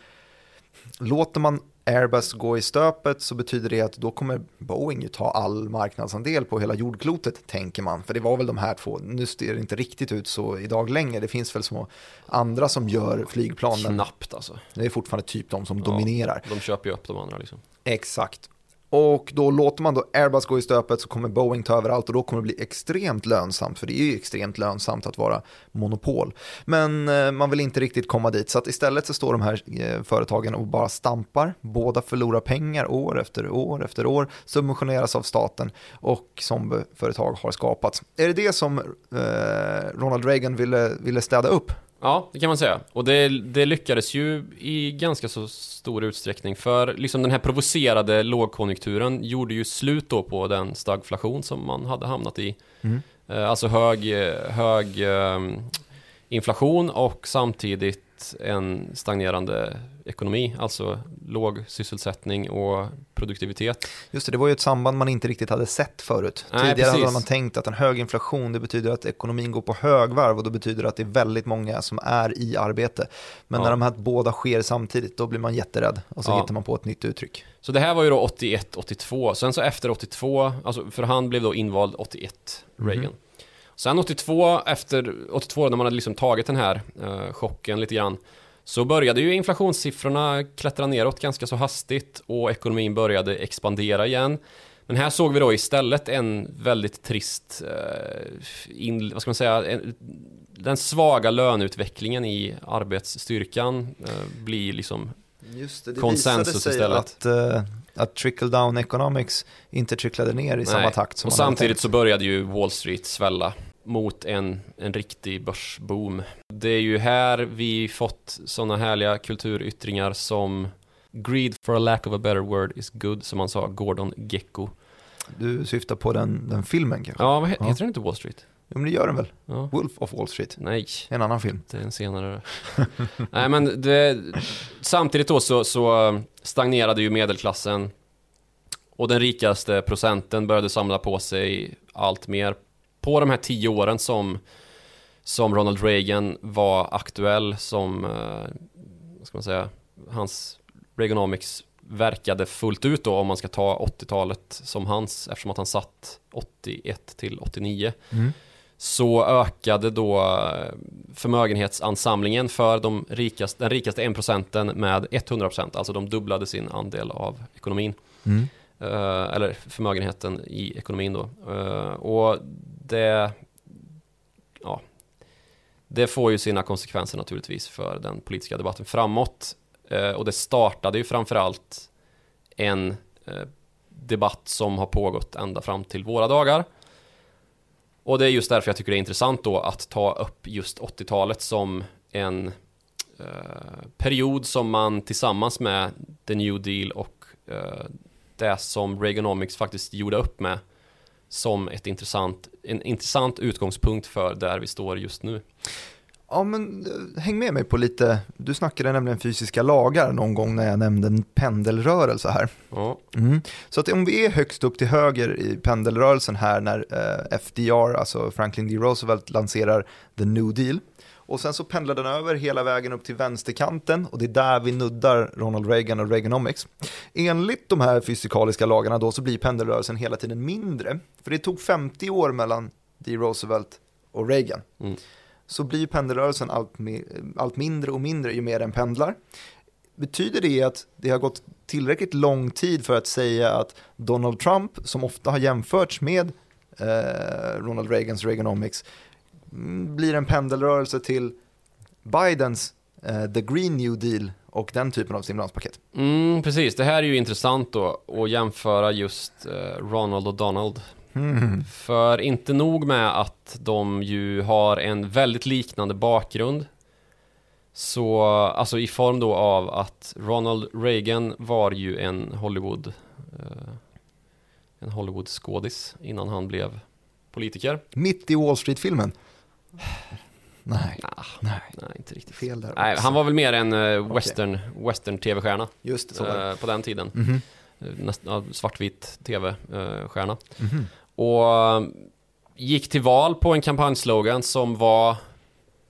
Låter man Airbus gå i stöpet så betyder det att då kommer Boeing ju ta all marknadsandel på hela jordklotet, tänker man. För det var väl de här två, nu ser det inte riktigt ut så idag längre. Det finns väl små andra som gör flygplan. Knappt alltså. Det är fortfarande typ de som ja, dominerar. De köper ju upp de andra liksom. Exakt. Och då låter man då Airbus gå i stöpet så kommer Boeing ta över allt och då kommer det bli extremt lönsamt, för det är ju extremt lönsamt att vara monopol. Men eh, man vill inte riktigt komma dit, så att istället så står de här eh, företagen och bara stampar. Båda förlorar pengar år efter år efter år, subventioneras av staten och som företag har skapats. Är det det som eh, Ronald Reagan ville, ville städa upp? Ja, det kan man säga. Och det, det, lyckades ju i ganska så stor utsträckning. För liksom den här provocerade lågkonjunkturen gjorde ju slut då på den stagflation som man hade hamnat i. Mm. Eh, alltså hög, hög ehm, inflation och samtidigt en stagnerande ekonomi, alltså låg sysselsättning och produktivitet. Just det, det var ju ett samband man inte riktigt hade sett förut. Nej, Tidigare precis. hade man tänkt att en hög inflation, det betyder att ekonomin går på högvarv och då betyder det att det är väldigt många som är i arbete. Men ja. när de här båda sker samtidigt, då blir man jätterädd och så ja. hittar man på ett nytt uttryck. Så det här var ju då 81-82, sen så efter 82, alltså för han blev då invald 81, Reagan. Mm. Sen 82, efter 82 när man hade liksom tagit den här eh, chocken lite grann, så började ju inflationssiffrorna klättra neråt ganska så hastigt och ekonomin började expandera igen. Men här såg vi då istället en väldigt trist, eh, in, vad ska man säga, en, den svaga löneutvecklingen i arbetsstyrkan eh, blir liksom Just det, det konsensus sig istället. Att, uh, att trickle down economics inte tricklade ner i Nej. samma takt som Och samtidigt så började ju Wall Street svälla mot en, en riktig börsboom. Det är ju här vi fått sådana härliga kulturyttringar som Greed for a lack of a better word is good, som man sa, Gordon Gecko. Du syftar på den, den filmen kanske? Ja, vad heter ja. den inte Wall Street? Jo, men det gör den väl? Ja. Wolf of Wall Street? Nej. En annan film? Det är en senare. Nej, men det, samtidigt då så, så stagnerade ju medelklassen och den rikaste procenten började samla på sig allt mer på de här tio åren som, som Ronald Reagan var aktuell som, eh, vad ska man säga, hans Reaganomics verkade fullt ut då om man ska ta 80-talet som hans eftersom att han satt 81 till 89. Mm. Så ökade då eh, förmögenhetsansamlingen för de rikaste, den rikaste 1% med 100%, alltså de dubblade sin andel av ekonomin. Mm. Eh, eller förmögenheten i ekonomin då. Eh, och det, ja, det får ju sina konsekvenser naturligtvis för den politiska debatten framåt. Eh, och det startade ju framförallt en debatt som har pågått ända fram till våra dagar. Och det är just därför jag tycker det är intressant då att ta upp just 80-talet som en eh, period som man tillsammans med The New Deal och eh, det som Reaganomics faktiskt gjorde upp med som ett intressant, en intressant utgångspunkt för där vi står just nu. Ja, men eh, häng med mig på lite, du snackade nämligen fysiska lagar någon gång när jag nämnde en pendelrörelse här. Ja. Mm. Så att om vi är högst upp till höger i pendelrörelsen här när eh, FDR, alltså Franklin D. Roosevelt, lanserar the New Deal, och sen så pendlar den över hela vägen upp till vänsterkanten och det är där vi nuddar Ronald Reagan och Reaganomics. Enligt de här fysikaliska lagarna då så blir pendelrörelsen hela tiden mindre. För det tog 50 år mellan D. Roosevelt och Reagan. Mm. Så blir pendelrörelsen allt, allt mindre och mindre ju mer den pendlar. Betyder det att det har gått tillräckligt lång tid för att säga att Donald Trump, som ofta har jämförts med eh, Ronald Reagans Reaganomics, mm, blir en pendelrörelse till Bidens eh, The Green New Deal och den typen av stimulanspaket. Mm, precis, det här är ju intressant då att jämföra just eh, Ronald och Donald. Mm. För inte nog med att de ju har en väldigt liknande bakgrund så, alltså i form då av att Ronald Reagan var ju en Hollywood eh, En Hollywood-skådis innan han blev politiker Mitt i Wall Street-filmen? Nej. Nah, nej. nej, inte riktigt. Fel där Nej, han var väl mer en uh, western, okay. western tv-stjärna. Just så uh, På den tiden. Mm -hmm. Näst, uh, svartvit tv-stjärna. Mm -hmm. Och gick till val på en kampanjslogan som var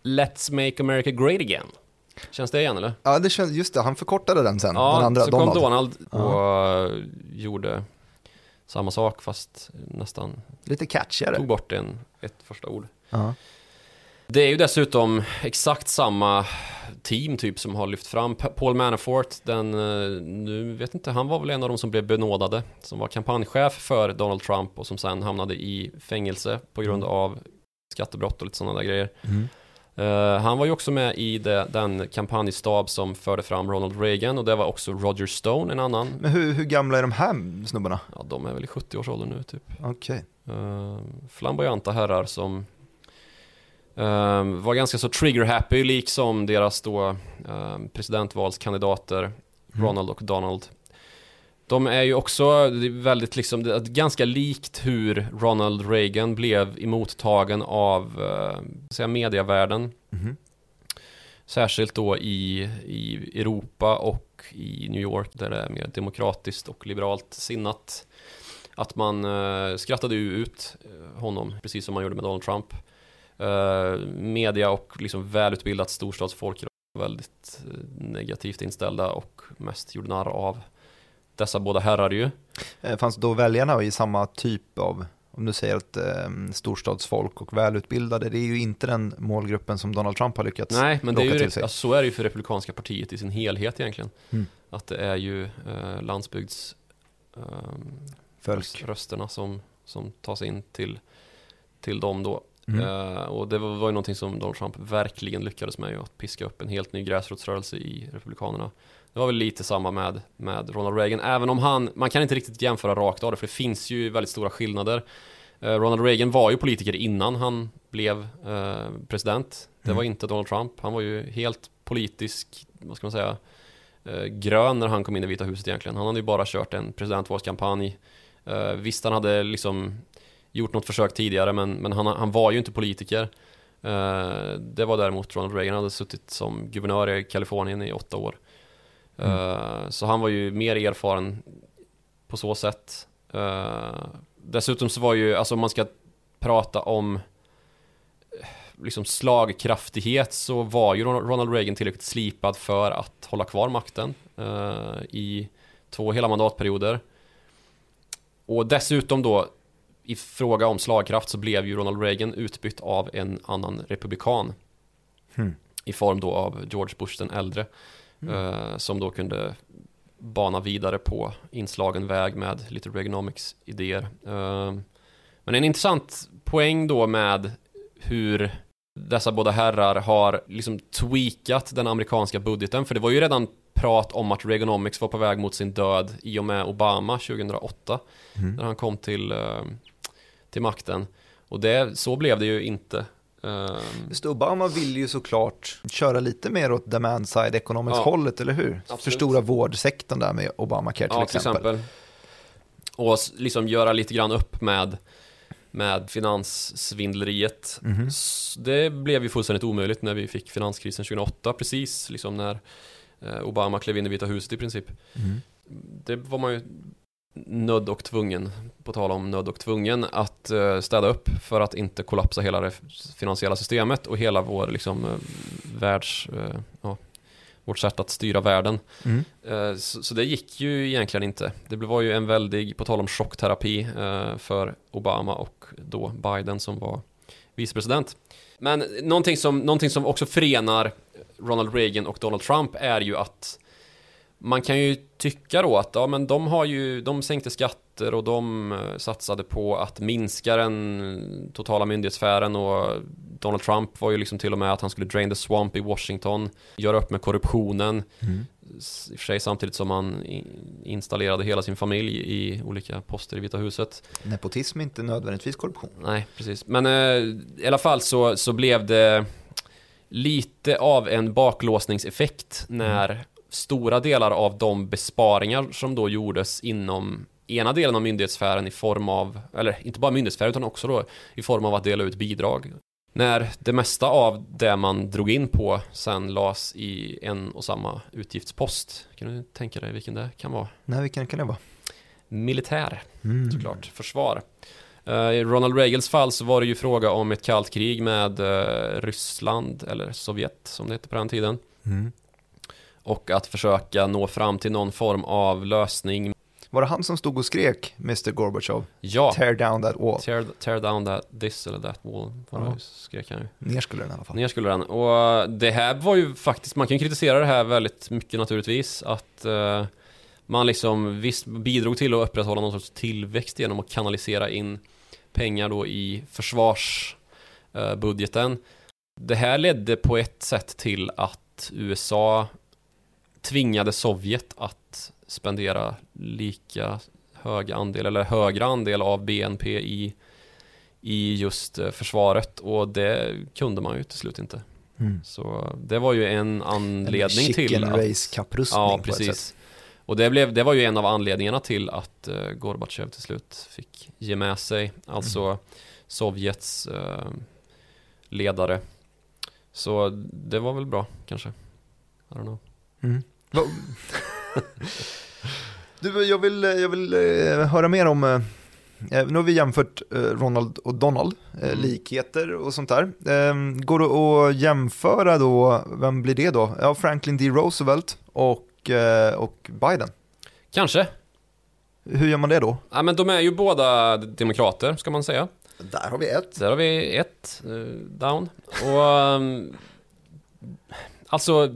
Let's make America great again. Känns det igen eller? Ja, det känns, just det, han förkortade den sen. Ja, den andra, så Donald. kom Donald och ja. gjorde samma sak fast nästan Lite catchigare. Tog bort en, ett första ord. Ja. Det är ju dessutom exakt samma team typ som har lyft fram Paul Manafort, den, eh, nu vet inte, han var väl en av de som blev benådade Som var kampanjchef för Donald Trump och som sen hamnade i fängelse på grund mm. av skattebrott och lite sådana där grejer mm. Uh, han var ju också med i det, den kampanjstab som förde fram Ronald Reagan och det var också Roger Stone, en annan. Men hur, hur gamla är de här snubbarna? Ja, de är väl i 70-årsåldern nu typ. Okej. Okay. Uh, eh, flamboyanta herrar som uh, var ganska så trigger-happy, liksom deras då presidentvalskandidater mm. Ronald och Donald. De är ju också väldigt liksom, ganska likt hur Ronald Reagan blev emottagen av eh, säga mediavärlden. Mm. Särskilt då i, i Europa och i New York där det är mer demokratiskt och liberalt sinnat. Att man eh, skrattade ut eh, honom, precis som man gjorde med Donald Trump. Eh, media och liksom välutbildat storstadsfolk var väldigt eh, negativt inställda och mest gjorde narr av dessa båda herrar ju. Eh, fanns då väljarna i samma typ av, om du säger att eh, storstadsfolk och välutbildade, det är ju inte den målgruppen som Donald Trump har lyckats Nej, men det är ju, alltså, så är det ju för Republikanska partiet i sin helhet egentligen. Mm. Att det är ju eh, landsbygds eh, rösterna som, som tas in till, till dem då. Mm. Uh, och det var, var ju någonting som Donald Trump verkligen lyckades med, att piska upp en helt ny gräsrotsrörelse i Republikanerna. Det var väl lite samma med, med Ronald Reagan, även om han, man kan inte riktigt jämföra rakt av det, för det finns ju väldigt stora skillnader. Uh, Ronald Reagan var ju politiker innan han blev uh, president. Det mm. var inte Donald Trump. Han var ju helt politisk, vad ska man säga, uh, grön när han kom in i Vita huset egentligen. Han hade ju bara kört en presidentvalskampanj. visst, han hade liksom gjort något försök tidigare, men, men han, han var ju inte politiker. det var däremot Ronald Reagan, han hade suttit som guvernör i Kalifornien i åtta år. Mm. Uh, så han var ju mer erfaren på så sätt. Uh, dessutom så var ju, alltså om man ska prata om liksom slagkraftighet så var ju Ronald Reagan tillräckligt slipad för att hålla kvar makten uh, i två hela mandatperioder. Och dessutom då i fråga om slagkraft så blev ju Ronald Reagan utbytt av en annan republikan. Mm. I form då av George Bush den äldre. Mm. Eh, som då kunde bana vidare på inslagen väg med lite Reaganomics idéer. Eh, men en intressant poäng då med hur dessa båda herrar har liksom tweakat den amerikanska budgeten, för det var ju redan prat om att Reaganomics var på väg mot sin död i och med Obama 2008, mm. när han kom till, eh, till makten. Och det, så blev det ju inte. Just Obama vill ju såklart köra lite mer åt demand side economics ja, hållet, eller hur? Absolut. Förstora vårdsektorn där med Obamacare till, ja, till exempel. exempel. Och liksom göra lite grann upp med, med finanssvindleriet. Mm -hmm. Det blev ju fullständigt omöjligt när vi fick finanskrisen 2008, precis liksom när eh, Obama klev in i Vita huset i princip. Mm. Det var man ju nödd och tvungen, på tal om nödd och tvungen, att uh, städa upp för att inte kollapsa hela det finansiella systemet och hela vår liksom, uh, världs, uh, ja, vårt sätt att styra världen. Mm. Så, så, det gick ju egentligen inte. Det var ju en väldig, på tal om chockterapi för Obama och då Biden som var vicepresident. Men någonting som, någonting som också förenar Ronald Reagan och Donald Trump är ju att man kan ju tycka då att ja, men de har ju, de sänkte skatter och de eh, satsade på att minska den totala myndighetssfären och Donald Trump var ju liksom till och med att han skulle drain the swamp i Washington, göra upp med korruptionen. Mm. I och för sig samtidigt som han installerade hela sin familj i olika poster i Vita huset. Nepotism är inte nödvändigtvis korruption. Nej, precis. Men eh, i alla fall så, så blev det lite av en baklåsningseffekt när stora delar av de besparingar som då gjordes inom ena delen av myndighetssfären i form av, eller inte bara myndighetssfären utan också då i form av att dela ut bidrag. När det mesta av det man drog in på sen lades i en och samma utgiftspost. Kan du tänka dig vilken det kan vara? Nej, vilken kan det vara? Militär, mm. såklart. Försvar. Uh, I Ronald Reagans fall så var det ju fråga om ett kallt krig med uh, Ryssland, eller Sovjet som det hette på den tiden. Mm. Och att försöka nå fram till någon form av lösning var det han som stod och skrek Mr Gorbachev? Ja. Tear down that wall. Tear, tear down that, this eller that wall. Var ja. skrek han ju. Ner skulle den i alla fall. Ner skulle den. Och det här var ju faktiskt, man kan kritisera det här väldigt mycket naturligtvis. Att uh, man liksom visst bidrog till att upprätthålla någon sorts tillväxt genom att kanalisera in pengar då i försvarsbudgeten. Uh, det här ledde på ett sätt till att USA tvingade Sovjet att spendera lika hög andel eller högre andel av BNP i, i just eh, försvaret och det kunde man ju till slut inte. Mm. Så det var ju en anledning en till att... race kapprustning Ja, precis. Och det, blev, det var ju en av anledningarna till att uh, Gorbatjev till slut fick ge med sig, alltså mm. Sovjets uh, ledare. Så det var väl bra kanske. I don't know. Mm. Du, jag vill, jag vill uh, höra mer om, uh, nu har vi jämfört Ronald och Donald, mm. likheter och sånt där. Ehm, går det att jämföra då, vem blir det då? Ja, Franklin D. Roosevelt och, och Biden. Kanske. Hur gör man det då? Ja, men de är ju båda demokrater, ska man säga. Där har vi ett. Där har vi ett, down. Och... Um, alltså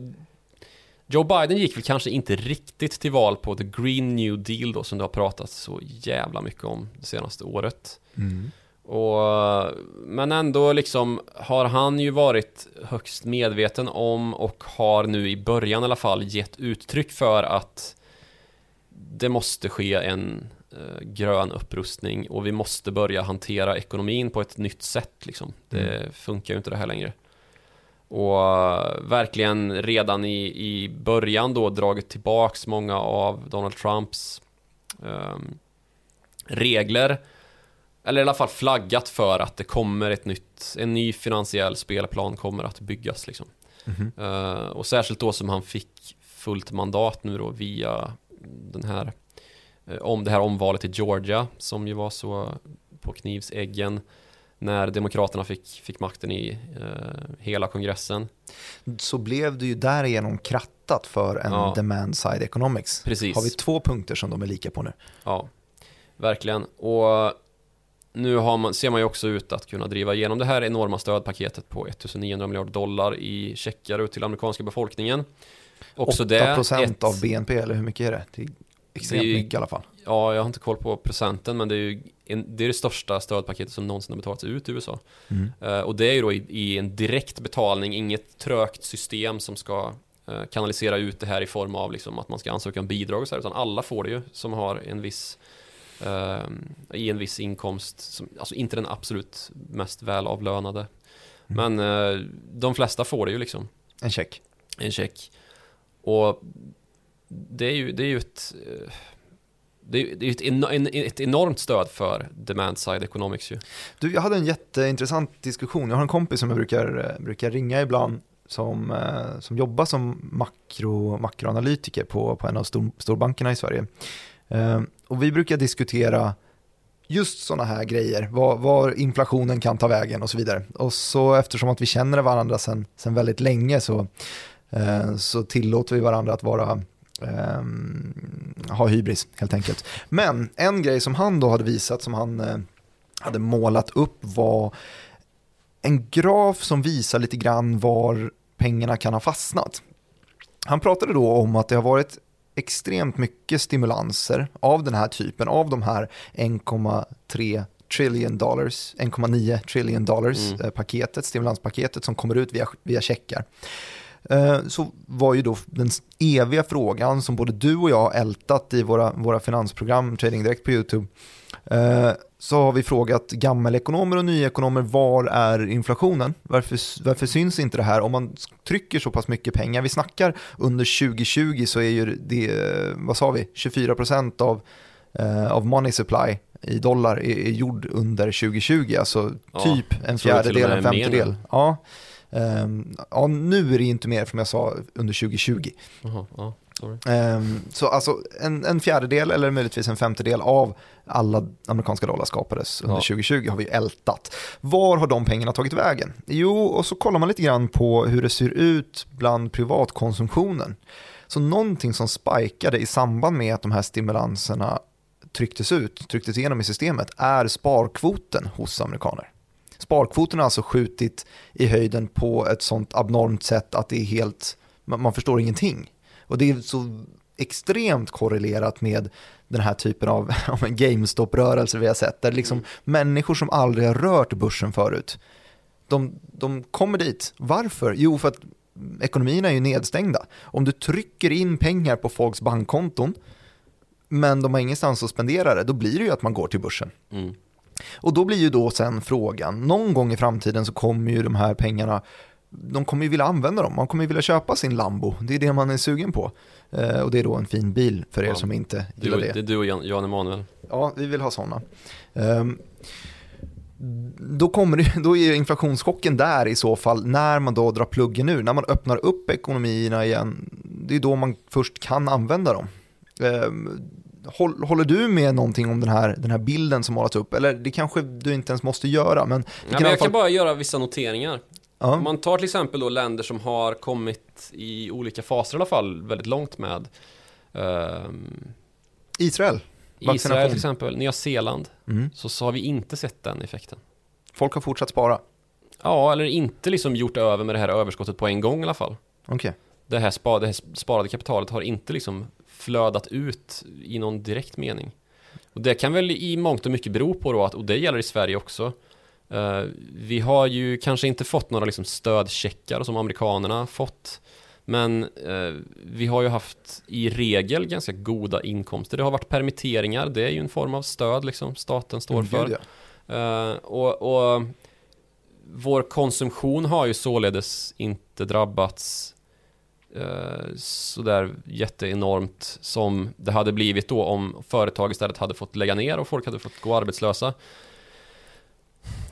Joe Biden gick väl kanske inte riktigt till val på the Green New Deal då som det har pratats så jävla mycket om det senaste året. Mm. Och, men ändå liksom har han ju varit högst medveten om och har nu i början i alla fall gett uttryck för att det måste ske en eh, grön upprustning och vi måste börja hantera ekonomin på ett nytt sätt liksom. Det mm. funkar ju inte det här längre. Och verkligen redan i, i början då dragit tillbaks många av Donald Trumps um, regler. Eller i alla fall flaggat för att det kommer ett nytt, en ny finansiell spelplan kommer att byggas liksom. Mm -hmm. uh, och särskilt då som han fick fullt mandat nu då via den här uh, om det här omvalet i Georgia som ju var så på knivsäggen när Demokraterna fick, fick makten i eh, hela kongressen. Så blev det ju därigenom krattat för en ja. demand side economics. Precis. Har vi två punkter som de är lika på nu? Ja, verkligen. Och nu man, ser man ju också ut att kunna driva igenom det här enorma stödpaketet på 1900 miljarder dollar i checkar ut till amerikanska befolkningen. Också 8% procent ett... av BNP, eller hur mycket är det? Det är extremt det är, mycket i alla fall. Ja, jag har inte koll på procenten, men det är ju en, det, är det största stödpaketet som någonsin har betalats ut i USA. Mm. Uh, och det är ju då i, i, en direkt betalning, inget trögt system som ska uh, kanalisera ut det här i form av liksom att man ska ansöka om bidrag och så här, utan alla får det ju som har en viss uh, i en viss inkomst, som, alltså inte den absolut mest välavlönade. Mm. Men de flesta får det ju liksom. En check. En check. Och det är ju, det är ju ett det är, ett, ett enormt stöd för demand side economics ju. Du, jag hade en jätteintressant diskussion. Jag har en kompis som jag brukar, eh, brukar ringa ibland som, eh, som jobbar som makro, makroanalytiker på, på en av stor, storbankerna i Sverige. Eh, och vi brukar diskutera just sådana här grejer, var, var, inflationen kan ta vägen och så vidare. Och så eftersom att vi känner varandra sedan väldigt länge så, så tillåter vi varandra att vara ha hybris helt enkelt. Men en grej som han då hade visat, som han uh, hade målat upp var en graf som visar lite grann var pengarna kan ha fastnat. Han pratade då om att det har varit extremt mycket stimulanser av den här typen, av de här 1,3 trillion dollars, 1,9 trillion dollars Mm. eh, paketet, stimulanspaketet som kommer ut via, via checkar. Eh, Så var ju då den eviga frågan som både du och jag har ältat i våra, våra finansprogram, Trading Direkt på YouTube. Eh, Så har vi frågat gammelekonomer och nyekonomer, var är inflationen? Varför, varför syns inte det här? Om man trycker så pass mycket pengar, vi snackar under 2020 så är ju det, vad sa vi, 24% av, eh, av money supply i dollar är, är gjord under 2020, alltså Ja, typ en fjärdedel, en femtedel. Ja. Ehm, ja, nu är det inte mer som jag sa under 2020. Jaha, ja. Ehm, så alltså en, en fjärdedel eller möjligtvis en femtedel av alla amerikanska dollar skapades under Ja. 2020 har vi ältat. Var har de pengarna tagit vägen? Jo, och så kollar man lite grann på hur det ser ut bland privatkonsumtionen. Så någonting som spikade i samband med att de här stimulanserna trycktes ut, trycktes igenom i systemet, är sparkvoten hos amerikaner. Sparkvoten har alltså skjutit i höjden på ett sånt abnormt sätt att det är helt, man, förstår ingenting. Och det är så extremt korrelerat med den här typen av av en GameStop-rörelse vi har sett, där liksom människor som aldrig har rört börsen förut, de, de kommer dit. Varför? Jo, för att ekonomierna är ju nedstängda. Om du trycker in pengar på folks bankkonton, men de har ingenstans att spendera det, då blir det ju att man går till börsen. Mm. Och då blir ju då sen frågan, någon gång i framtiden så kommer ju de här pengarna, de kommer ju vilja använda dem, man kommer ju vilja köpa sin Lambo, det är det man är sugen på. Eh, och det är då en fin bil för er Ja. som inte gillar det. det är du och Jan, Jan Emanuel. Ja, vi vill ha sådana. Ehm, då, kommer det, då är inflationschocken där i så fall, när man då drar pluggen ur, när man öppnar upp ekonomierna igen, det är då man först kan använda dem. Håll- Håller du med någonting om den här, den här bilden som målats upp? Eller det kanske du inte ens måste göra, men... Ja, i men jag fall- kan bara göra vissa noteringar. Ja. Om man tar till exempel då länder som har kommit i olika faser i alla fall väldigt långt med ehm, Israel. Israel till exempel, Nya Zeeland, Mm. så, så har vi inte sett den effekten. Folk har fortsatt spara. Ja, eller inte liksom gjort över med det här överskottet på en gång i alla fall. Okej. Det här, spa, det här sparade kapitalet har inte liksom flödat ut i någon direkt mening. Och det kan väl i mångt och mycket bero på då att, och det gäller i Sverige också, eh, vi har ju kanske inte fått några liksom stödcheckar som amerikanerna fått. Men eh, vi har ju haft i regel ganska goda inkomster. Det har varit permitteringar, det är ju en form av stöd liksom staten står Mm, för. ja. Eh, och, och vår konsumtion har ju således inte drabbats uh, sådär jätteenormt som det hade blivit då om företag istället hade fått lägga ner och folk hade fått gå arbetslösa.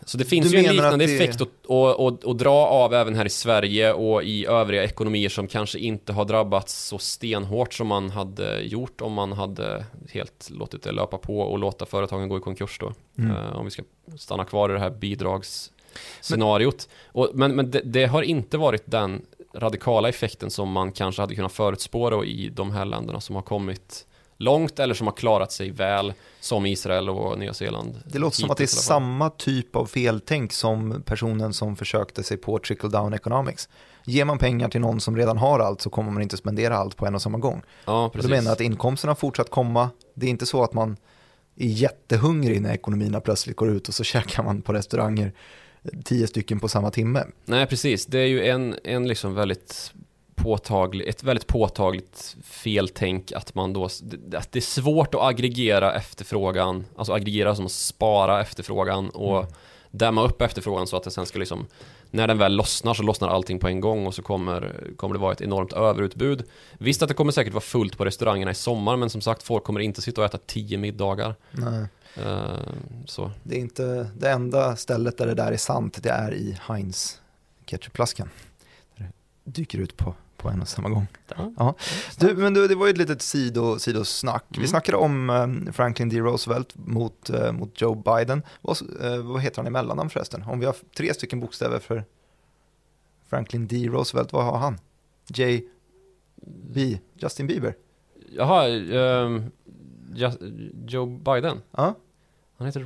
Så det finns Du ju en liknande det- effekt att, att, att, att dra av även här i Sverige och i övriga ekonomier som kanske inte har drabbats så stenhårt som man hade gjort om man hade helt låtit det löpa på och låta företagen gå i konkurs då. Mm. Eh, om vi ska stanna kvar i det här bidragsscenariot. Och, men men det, det har inte varit den radikala effekten som man kanske hade kunnat förutspå då i de här länderna som har kommit långt eller som har klarat sig väl som Israel och Nya Zeeland. Det låter som att det är samma typ av feltänk som personen som försökte sig på trickle down economics. Ger man pengar till någon som redan har allt så kommer man inte spendera allt på en och samma gång. Ja, Du precis. menar att inkomsterna fortsatt komma. Det är inte så att man är jättehungrig när ekonomierna plötsligt går ut och så käkar man på restauranger tio stycken på samma timme. Nej, precis. Det är ju en, en liksom väldigt påtaglig, ett väldigt påtagligt feltänk att man då, att det är svårt att aggregera efterfrågan, alltså aggregera som att spara efterfrågan och Mm. dämma upp efterfrågan så att det sen ska liksom, när den väl lossnar så lossnar allting på en gång och så kommer, kommer det vara ett enormt överutbud. Visst att det kommer säkert vara fullt på restaurangerna i sommar, men som sagt, folk kommer inte sitta och äta tio middagar. Nej, så. det är inte det enda stället där det där är sant, det är i Heinz ketchupflaskan. Det dyker ut på, på en och samma gång. Ja. Du, men du, det var ju ett litet sido, sidosnack. Vi Mm. snackade om eh, Franklin D. Roosevelt mot, eh, mot Joe Biden. Vad, eh, vad heter han i mellannamn förresten? Om vi har tre stycken bokstäver för Franklin D. Roosevelt, vad har han? J. B. Justin Bieber? Jaha, Ju- Joe Biden. Ja, Han heter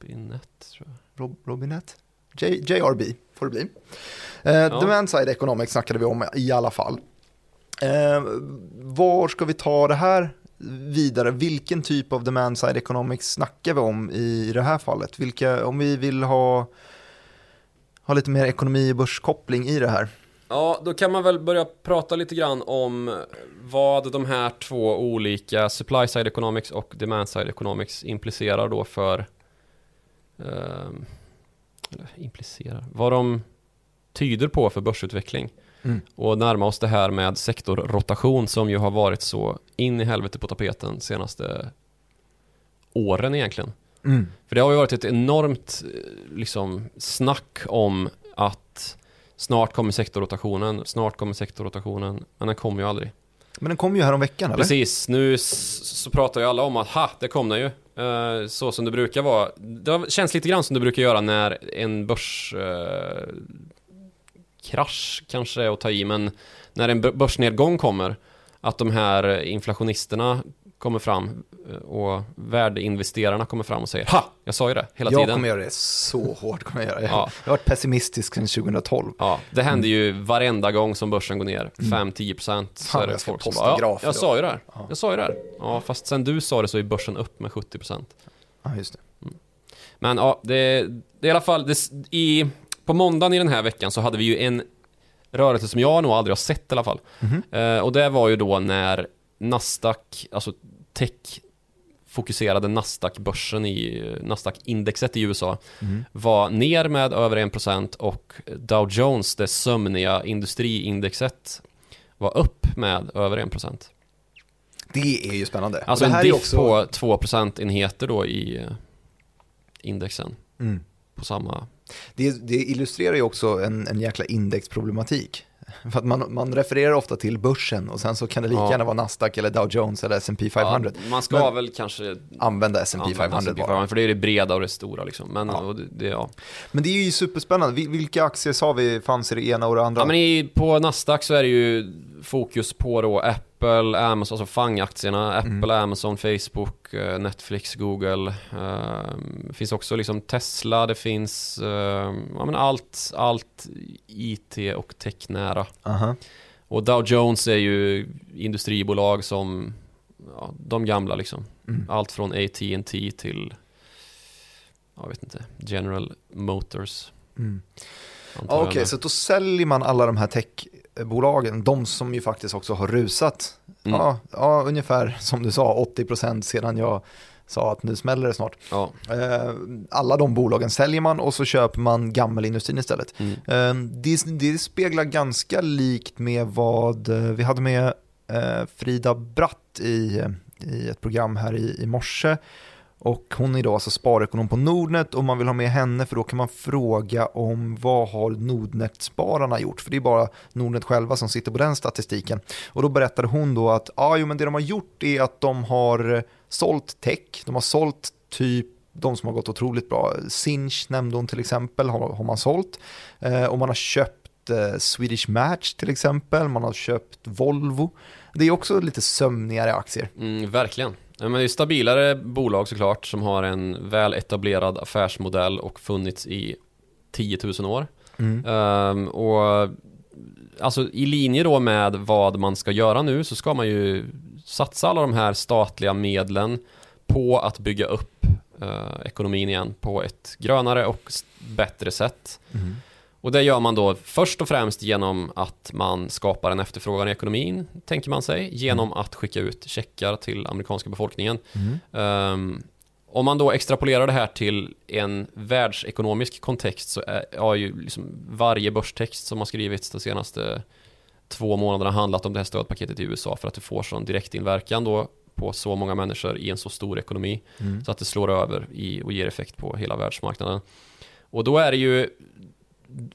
Robinette tror jag. Rob, Robinette? J, JRB får det bli. Eh, Demand side economics snackade vi om i alla fall. Eh, var ska vi ta det här vidare, vilken typ av demand side economics snackar vi om i det här fallet? Vilka, om vi vill ha, ha lite mer ekonomi och börskoppling i det här? Ja, då kan man väl börja prata lite grann om vad de här två olika supply side economics och demand side economics implicerar då för eh, implicerar, vad de tyder på för börsutveckling. Mm. Och närma oss det här med sektorrotation som ju har varit så in i helvete på tapeten senaste åren egentligen. Mm. För det har ju varit ett enormt liksom, snack om att snart kommer sektorrotationen, snart kommer sektorrotationen, men den kommer ju aldrig. Men den kom ju här om veckan eller? Precis, nu så pratar ju alla om att ha, det kom den ju. Uh, så som det brukar vara. Det känns lite grann som det brukar göra när en börs uh, krasch kanske är att ta i, men när en börsnedgång kommer, att de här inflationisterna kommer fram eh, och värdeinvesterarna kommer fram och säger Ha! Jag sa ju det hela jag tiden. Jag kommer göra det så hårt. Kommer jag, göra. jag har varit pessimistisk sedan 2012. Ja, det händer ju varenda gång som börsen går ner 5-10% mm. så är det folk som bara, ja, jag sa ju det här. Ja. Jag sa ju det här. Ja, fast sen du sa det så är börsen upp med 70%. Ja, just det. Mm. Men ja, det, det är i alla fall, det, i, på måndagen i den här veckan så hade vi ju en rörelse som jag nog aldrig har sett i alla fall. Mm eh, och det var ju då när Nasdaq, alltså tech fokuserade Nasdaq-börsen i Nasdaq-indexet i USA mm. var ner med över 1% och Dow Jones, det sömniga industriindexet, var upp med över 1%. Det är ju spännande. Alltså en diff också... på 2 procentenheter då i eh, indexen. Mm. På samma... Det, det, illustrerar ju också en, en jäkla indexproblematik. För att man, man refererar ofta till börsen och sen så kan det lika ja. gärna vara Nasdaq eller Dow Jones eller S&P 500. Ja, man ska Men väl kanske använda S&P 500 bara. För det är det breda och det stora liksom. Men, ja. det, det, ja. Men det är ju superspännande. Vilka aktier sa vi fanns i det ena och det andra? Ja, men i, på Nasdaq så är det ju fokus på då Apple, Amazon, alltså FANG-aktierna, Apple, mm. Amazon, Facebook, eh, Netflix, Google. Det finns också liksom Tesla, det finns uh, ja, men allt, allt IT och technära. -huh. Och Dow Jones är ju industribolag som ja, de gamla liksom. Mm. Allt från AT&T till jag vet inte, General Motors. Mm. Okej, okay, så då säljer man alla de här tech bolagen, de som ju faktiskt också har rusat, mm. ja, ja, ungefär som du sa, 80% sedan jag sa att nu smäller det snart. Ja. Eh, alla de bolagen säljer man och så köper man gammelindustrin istället. Mm. Eh, det, det speglar ganska likt med vad eh, vi hade med Frida Bratt i, i ett program här i, i morse och hon är då alltså sparekonom på Nordnet och man vill ha med henne för då kan man fråga om vad har Nordnet-spararna gjort? För det är bara Nordnet själva som sitter på den statistiken. Och då berättade hon då att ah, jo, men det de har gjort är att de har eh, sålt tech, de har sålt typ de som har gått otroligt bra. Sinch nämnde hon till exempel, har, har man sålt. Eh, och man har köpt eh, Swedish Match till exempel, man har köpt Volvo. Det är också lite sömnigare aktier. Mm, verkligen. Ja, men det är stabilare bolag såklart som har en väl etablerad affärsmodell och funnits i 10 000 år. Mm. Um, och alltså i linje då med vad man ska göra nu så ska man ju satsa alla de här statliga medlen på att bygga upp uh, ekonomin igen på ett grönare och bättre sätt. Mm. Och det gör man då först och främst genom att man skapar en efterfrågan i ekonomin, tänker man sig, genom att skicka ut checkar till amerikanska befolkningen. Mm. Um, om man då extrapolerar det här till en världsekonomisk kontext så har ju liksom varje börstext som har skrivits de senaste två månaderna handlat om det här stödpaketet i USA för att det får sån direktinverkan då på så många människor i en så stor ekonomi mm. så att det slår över i och ger effekt på hela världsmarknaden. Och då är det ju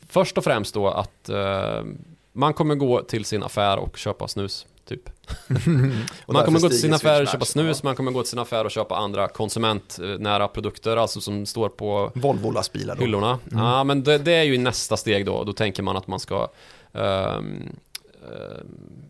först och främst då att uh, man kommer gå till sin affär och köpa snus. Typ. man kommer gå till sin affär och köpa snus, man kommer gå till sin affär och köpa andra konsumentnära produkter, alltså som står på Volvo-lastbilar hyllorna. Mm. Ja, men det, det, är ju nästa steg då, då tänker man att man ska um, um,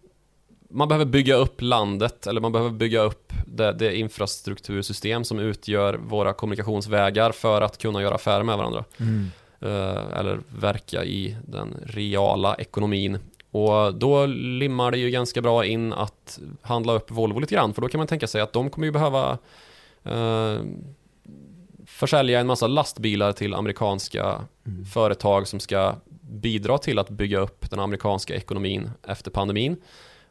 man behöver bygga upp landet, eller man behöver bygga upp det, det, infrastruktursystem som utgör våra kommunikationsvägar för att kunna göra affärer med varandra. Mm. Eh, eller verka i den reala ekonomin. Och då limmar det ju ganska bra in att handla upp Volvo lite grann, för då kan man tänka sig att de kommer ju behöva eh, försälja en massa lastbilar till amerikanska mm. företag som ska bidra till att bygga upp den amerikanska ekonomin efter pandemin.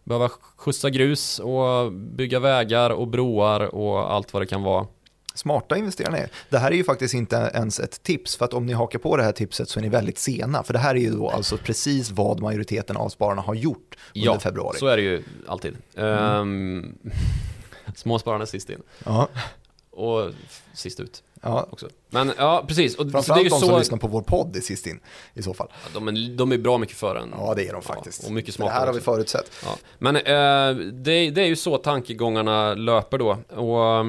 Behöva skjutsa grus och bygga vägar och broar och allt vad det kan vara. Smarta investerare Det här är ju faktiskt inte ens ett tips, för att om ni hakar på det här tipset så är ni väldigt sena. För det här är ju då alltså precis vad majoriteten av spararna har gjort under ja, februari. Ja, så är det ju alltid. Mm. Um, småspararna sist in. Ja. Och sist ut. Ja. Också. Men ja, precis. Och Framförallt det är ju de så... som lyssnar på vår podd är sist in i så fall. Ja, de, är, de är bra mycket före en. Ja, det är de faktiskt. Ja, och mycket smartare. Det här har vi förutsett. Ja. Men eh, det, det, är ju så tankegångarna löper då. Och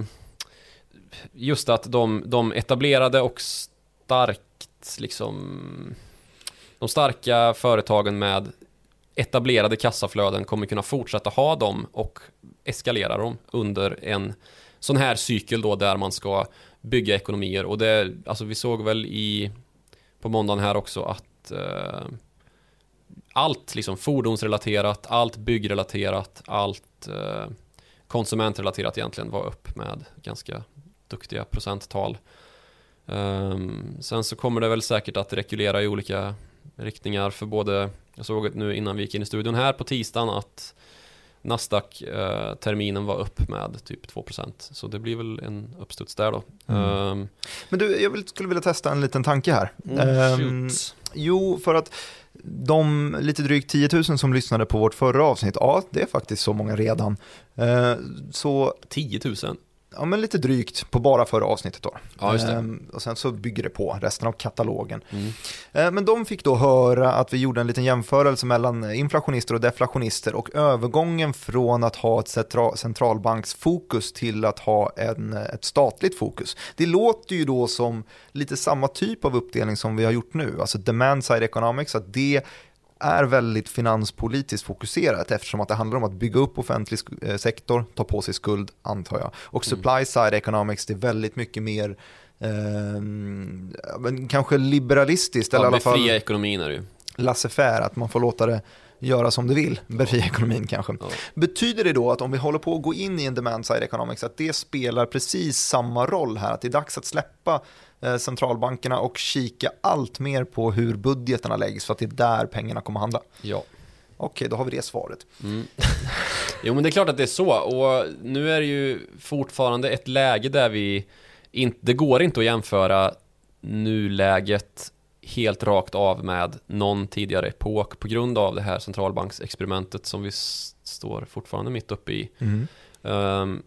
just att de, de etablerade och starkt liksom de starka företagen med etablerade kassaflöden kommer kunna fortsätta ha dem och eskalera dem under en sån här cykel då där man ska bygga ekonomier. Och det, alltså vi såg väl i på måndagen här också att eh, allt liksom fordonsrelaterat, allt byggrelaterat, allt eh, konsumentrelaterat egentligen var upp med ganska duktiga procenttal. Um, sen så kommer det väl säkert att rekulera i olika riktningar för både, jag såg nu innan vi gick in i studion här på tisdagen att Nasdaq-terminen var upp med typ 2% Så det blir väl en uppstuds där då. Mm. Um, Men du, jag skulle vilja testa en liten tanke här. Mm, um, jo, för att de lite drygt 10 000 som lyssnade på vårt förra avsnitt, ja, det är faktiskt så många redan. Uh, så 10 000? Ja, men lite drygt på bara förra avsnittet då. Ja. Ehm, och sen så bygger det på resten av katalogen. Mm. Ehm, men de fick då höra att vi gjorde en liten jämförelse mellan inflationister och deflationister och övergången från att ha ett centralbanksfokus till att ha en, ett statligt fokus. Det låter ju då som lite samma typ av uppdelning som vi har gjort nu, alltså demand side economics, att det är väldigt finanspolitiskt fokuserat eftersom att det handlar om att bygga upp offentlig eh, sektor, ta på sig skuld antar jag. Och mm. supply side economics, det är väldigt mycket mer eh, kanske liberalistiskt. Ja, eller i alla fall fria ekonomin är det ju. Laissez-faire, att man får låta det göra som det vill, befria ekonomin kanske. Ja. Betyder det då att om vi håller på att gå in i en demand side economics, att det spelar precis samma roll här, att det är dags att släppa centralbankerna och kika allt mer på hur budgeterna läggs för att det är där pengarna kommer handla. Ja. Okej, då har vi det svaret. Mm. Jo, men det är klart att det är så. Och nu är det ju fortfarande ett läge där vi inte, det går inte att jämföra nuläget helt rakt av med någon tidigare epok på grund av det här centralbanksexperimentet som vi står fortfarande mitt uppe i. Mm. Um,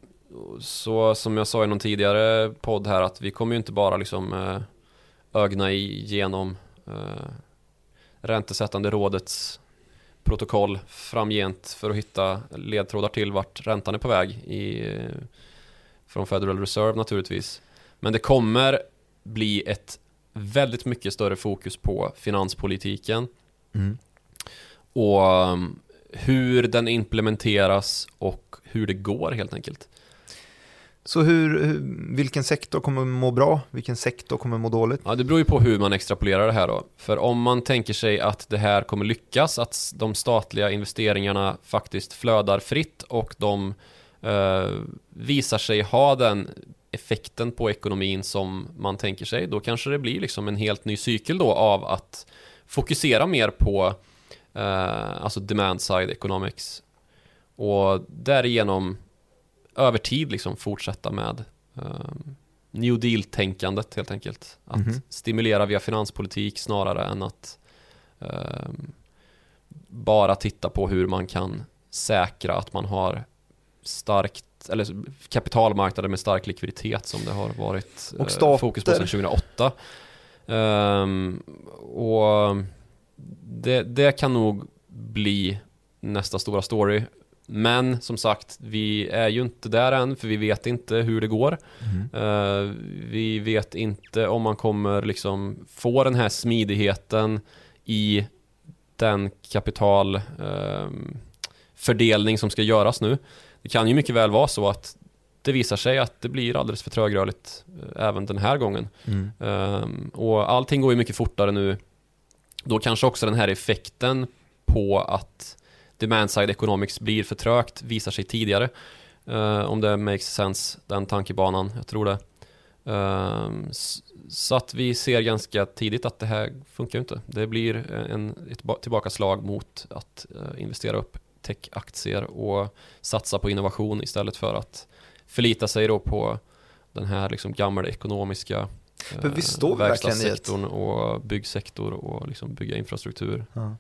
så som jag sa i någon tidigare podd här att vi kommer ju inte bara liksom eh, ögna igenom eh, räntesättande rådets protokoll framgent för att hitta ledtrådar till vart räntan är på väg i, från Federal Reserve naturligtvis. Men det kommer bli ett väldigt mycket större fokus på finanspolitiken mm. och um, hur den implementeras och hur det går helt enkelt. Så hur, vilken sektor kommer må bra? Vilken sektor kommer må dåligt? Ja, det beror ju på hur man extrapolerar det här då. För om man tänker sig att det här kommer lyckas, att de statliga investeringarna faktiskt flödar fritt och de eh, visar sig ha den effekten på ekonomin som man tänker sig, då kanske det blir liksom en helt ny cykel då av att fokusera mer på eh, alltså demand side economics och därigenom över tid liksom fortsätta med um, New Deal-tänkandet helt enkelt. Att mm -hmm. stimulera via finanspolitik snarare än att um, bara titta på hur man kan säkra att man har starkt eller kapitalmarknader med stark likviditet som det har varit uh, fokus på sedan 2008. Um, ehm, och det, det kan nog bli nästa stora story men som sagt, vi är ju inte där än för vi vet inte hur det går. Mm. Uh, vi vet inte om man kommer liksom få den här smidigheten i den kapitalfördelning ehm, uh, som ska göras nu. Det kan ju mycket väl vara så att det visar sig att det blir alldeles för trögrörligt uh, även den här gången. Mm. Uh, och allting går ju mycket fortare nu. Då kanske också den här effekten på att demand side economics blir för trögt visar sig tidigare. Uh, om det makes sense, den tankebanan, jag tror det. Uh, så att vi ser ganska tidigt att det här funkar inte. Det blir en, ett tillbakaslag mot att uh, investera upp techaktier och satsa på innovation istället för att förlita sig då på den här liksom gamla ekonomiska för vi står verkstadssektorn och byggsektor och liksom bygga infrastruktur. Ja.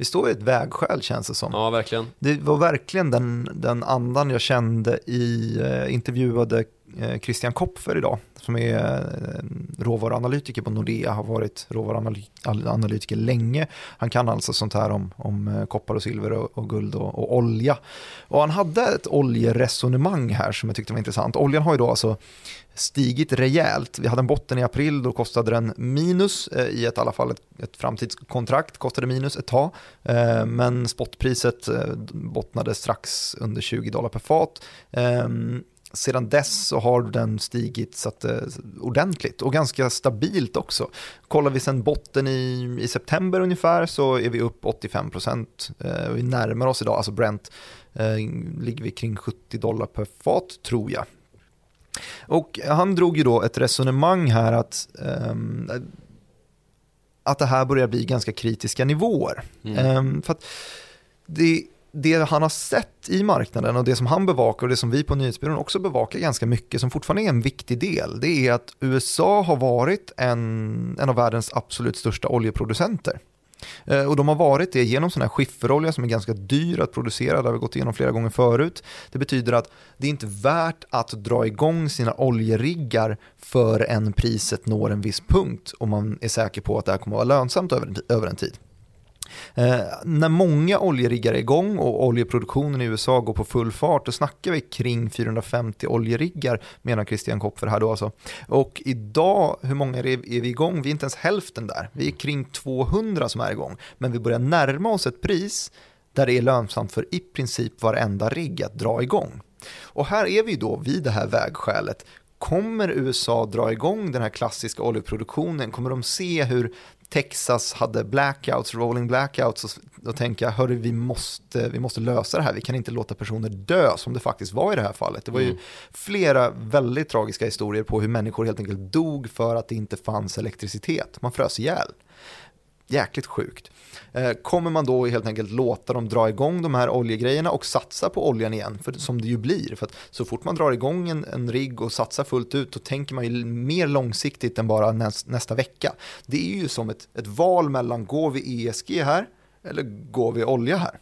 Vi står i ett vägskäl känns det som. Ja, verkligen. Det var verkligen den, den andan jag kände i eh, intervjuade Eh, Christian Kopfer idag, som är eh, råvaruanalytiker på Nordea, har varit råvaruanalytiker länge. Han kan alltså sånt här om, om eh, koppar och silver och, och guld och, och, olja. Och han hade ett oljeresonemang här som jag tyckte var intressant. Oljan har ju då alltså stigit rejält. Vi hade en botten i april, då kostade den minus i ett, i alla fall ett, ett framtidskontrakt, kostade minus ett tag. Men spotpriset bottnade strax under 20 dollar per fat. Ehm, Ehm, sedan dess så har den stigit så att, ordentligt och ganska stabilt också. Kollar vi sen botten i, i september ungefär så är vi upp 85 procent. vi närmar oss idag, alltså Brent ligger vi kring 70 dollar per fat tror jag. Och han drog ju då ett resonemang här att, um, att det här börjar bli ganska kritiska nivåer. Mm. Um, för att det, det han har sett i marknaden och det som han bevakar och det som vi på nyhetsbyrån också bevakar ganska mycket som fortfarande är en viktig del, det är att USA har varit en, en av världens absolut största oljeproducenter. Eh, och de har varit det genom sån här skifferolja som är ganska dyr att producera, det har vi gått igenom flera gånger förut. Det betyder att det är inte värt att dra igång sina oljeriggar förrän priset når en viss punkt och man är säker på att det här kommer att vara lönsamt över en tid. Eh, när många oljeriggar är igång och oljeproduktionen i USA går på full fart, då snackar vi kring 450 oljeriggar, menar Christian Kopfer här då alltså. Och idag, hur många är, är vi igång? Vi är inte ens hälften där. Vi är kring 200 som är igång, men vi börjar närma oss ett pris där det är lönsamt för i princip varenda rigg att dra igång. Och här är vi då vid det här vägskälet. Kommer USA dra igång den här klassiska oljeproduktionen? Kommer de se hur Texas hade blackouts, rolling blackouts och tänker jag, hörru vi måste, vi måste lösa det här, vi kan inte låta personer dö som det faktiskt var i det här fallet. Det var mm. ju flera väldigt tragiska historier på hur människor helt enkelt dog för att det inte fanns elektricitet, man frös ihjäl. Jäkligt sjukt. Eh, kommer man då helt enkelt låta dem dra igång de här oljegrejerna och satsa på oljan igen, för, som det ju blir. För att så fort man drar igång en, en rigg och satsar fullt ut, då tänker man ju mer långsiktigt än bara näs, nästa vecka. Det är ju som ett, ett val mellan, går vi ESG här eller går vi olja här?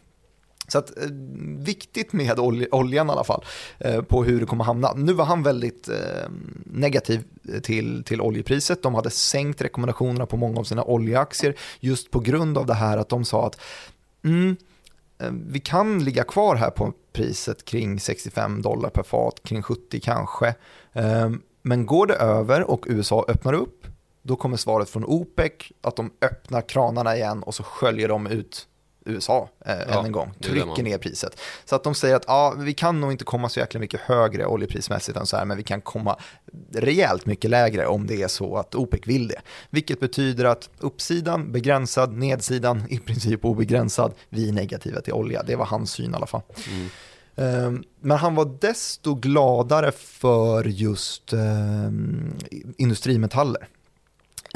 Så att, eh, viktigt med olj, oljan i alla fall, eh, på hur det kommer hamna. Nu var han väldigt eh, negativ till, till oljepriset. De hade sänkt rekommendationerna på många av sina oljeaktier just på grund av det här att de sa att mm, eh, vi kan ligga kvar här på priset kring 65 dollar per fat, kring 70 kanske. Eh, men går det över och USA öppnar upp, då kommer svaret från OPEC att de öppnar kranarna igen och så sköljer de ut USA eh, ja, än en gång, trycker ner priset. Så att de säger att ja, vi kan nog inte komma så jäkla mycket högre oljeprismässigt än så här, men vi kan komma rejält mycket lägre om det är så att OPEC vill det. Vilket betyder att uppsidan begränsad, nedsidan i princip obegränsad, vi är negativa till olja. Det var hans syn i alla fall. Mm. Ehm, men han var desto gladare för just um, industrimetaller.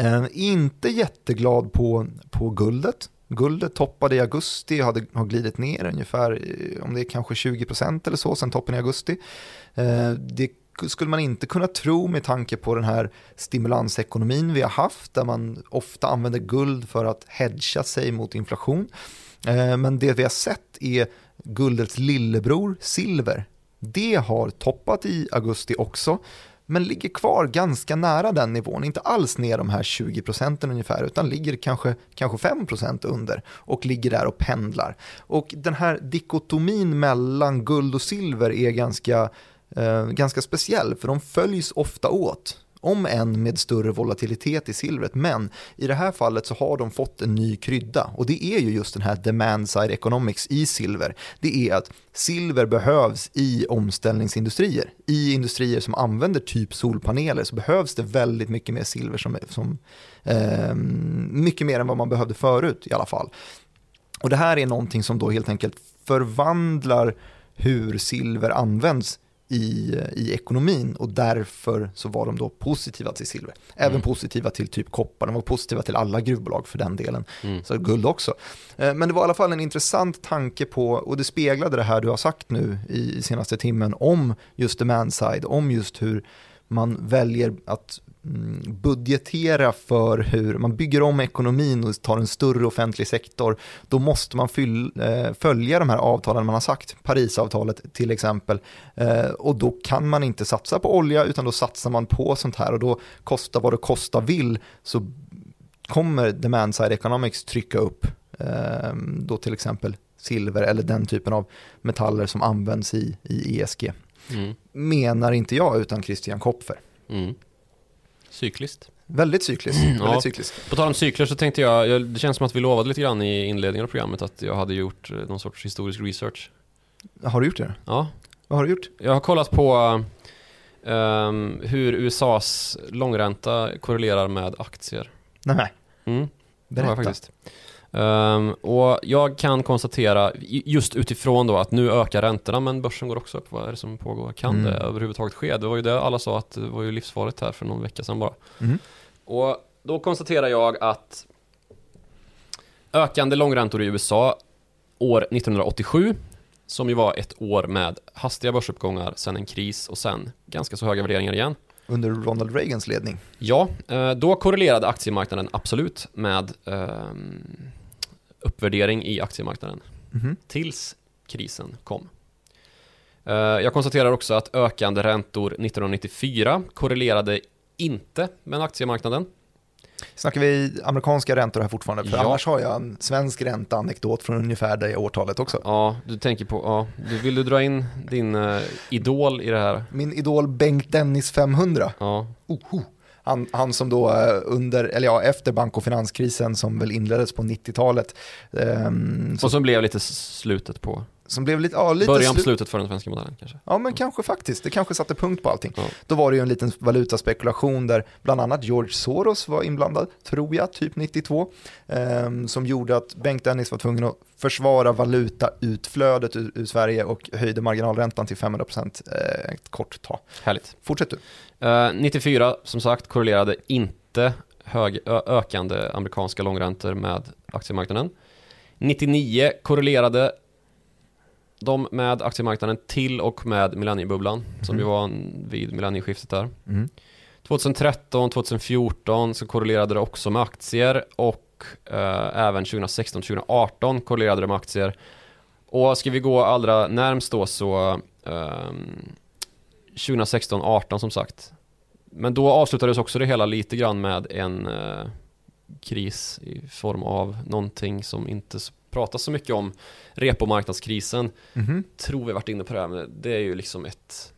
Uh, inte jätteglad på, på guldet. Guldet toppade i augusti och hade, har glidit ner ungefär, eh, om det är kanske 20% eller så, sen toppen i augusti. Eh, det skulle man inte kunna tro med tanke på den här stimulansekonomin vi har haft, där man ofta använder guld för att hedga sig mot inflation. Eh, men det vi har sett är guldets lillebror, silver. Det har toppat i augusti också men ligger kvar ganska nära den nivån, inte alls ner de här 20 procenten ungefär, utan ligger kanske, kanske 5 procent under och ligger där och pendlar. Och den här dikotomin mellan guld och silver är ganska, eh, ganska speciell, för de följs ofta åt om än med större volatilitet i silvret. Men i det här fallet så har de fått en ny krydda och det är ju just den här demand side economics i silver. Det är att silver behövs i omställningsindustrier. I industrier som använder typ solpaneler så behövs det väldigt mycket mer silver som, som eh, mycket mer än vad man behövde förut i alla fall. Och det här är någonting som då helt enkelt förvandlar hur silver används i, i ekonomin och därför så var de då positiva till silver. Även mm. positiva till typ koppar, de var positiva till alla gruvbolag för den delen. Mm. Så guld också. Eh, men det var i alla fall en intressant tanke på, och det speglade det här du har sagt nu i senaste timmen om just demand side, om just hur man väljer att budgetera för hur man bygger om ekonomin och tar en större offentlig sektor, då måste man eh, följa de här avtalen man har sagt, Parisavtalet till exempel. Eh, och då kan man inte satsa på olja utan då satsar man på sånt här och då kostar vad det kosta vill så kommer demand side economics trycka upp eh, då till exempel silver eller den typen av metaller som används i, i ESG. Mm. Menar inte jag utan Christian Kopfer. Mm. Cykliskt. Väldigt cykliskt. Mm, väldigt cykliskt. På tal om cykler så tänkte jag, det känns som att vi lovade lite grann i inledningen av programmet att jag hade gjort eh, någon sorts historisk research. Har du gjort det? Ja. Vad har du gjort? Jag har kollat på um, hur USAs långränta korrelerar med aktier. Nej. Mm, det har jag faktiskt. Um, och jag kan konstatera, just utifrån då att nu ökar räntorna men börsen går också upp. Vad är det som pågår? Kan mm. det överhuvudtaget ske? Det var ju det alla sa att det var ju livsfarligt här för någon vecka sedan bara. Mm. Och då konstaterar jag att ökande långräntor i USA år 1987 som ju var ett år med hastiga börsuppgångar, sen en kris och sen ganska så höga värderingar igen under Ronald Reagans ledning. Ja, eh, då korrelerade aktiemarknaden absolut med um, uppvärdering i aktiemarknaden. Mm. Tills krisen kom. Uh, jag konstaterar också att ökande räntor 1994 korrelerade inte med aktiemarknaden. Snackar vi amerikanska räntor här fortfarande? För ja. annars har jag en svensk ränteanekdot från ungefär det årtalet också. Ja, du tänker på, ja, du vill du dra in din uh, idol i det här? Min idol Bengt Dennis 500. Ja. Uh. Han, han, som då eh, under, eller ja, efter bank och finanskrisen som väl inleddes på 90-talet. Um, och som blev lite slutet på som blev lite, ja, lite Början på slutet för den svenska modellen kanske? Ja, men kanske faktiskt. Det kanske satte punkt på allting. Ja. Då var det ju en liten valutaspekulation där bland annat George Soros var inblandad, tror jag, typ 92, eh, som gjorde att Bengt Dennis var tvungen att försvara valutautflödet ur, ur Sverige och höjde marginalräntan till 500% eh, ett kort tag. Härligt. Fortsätt du. Uh, 94, som sagt, korrelerade inte hög, ökande amerikanska långräntor med aktiemarknaden. 99 korrelerade de med aktiemarknaden till och med millenniebubblan mm. som ju var vid millennieskiftet där. Mm. 2013, 2014 så korrelerade det också med aktier och eh, även 2016, 2018 korrelerade det med aktier. Och ska vi gå allra närmst då så eh, 2016, 18 som sagt. Men då avslutades också det hela lite grann med en eh, kris i form av någonting som inte pratas så mycket om repomarknadskrisen. Mm -hmm. Tror vi varit inne på det här, men det är ju liksom ett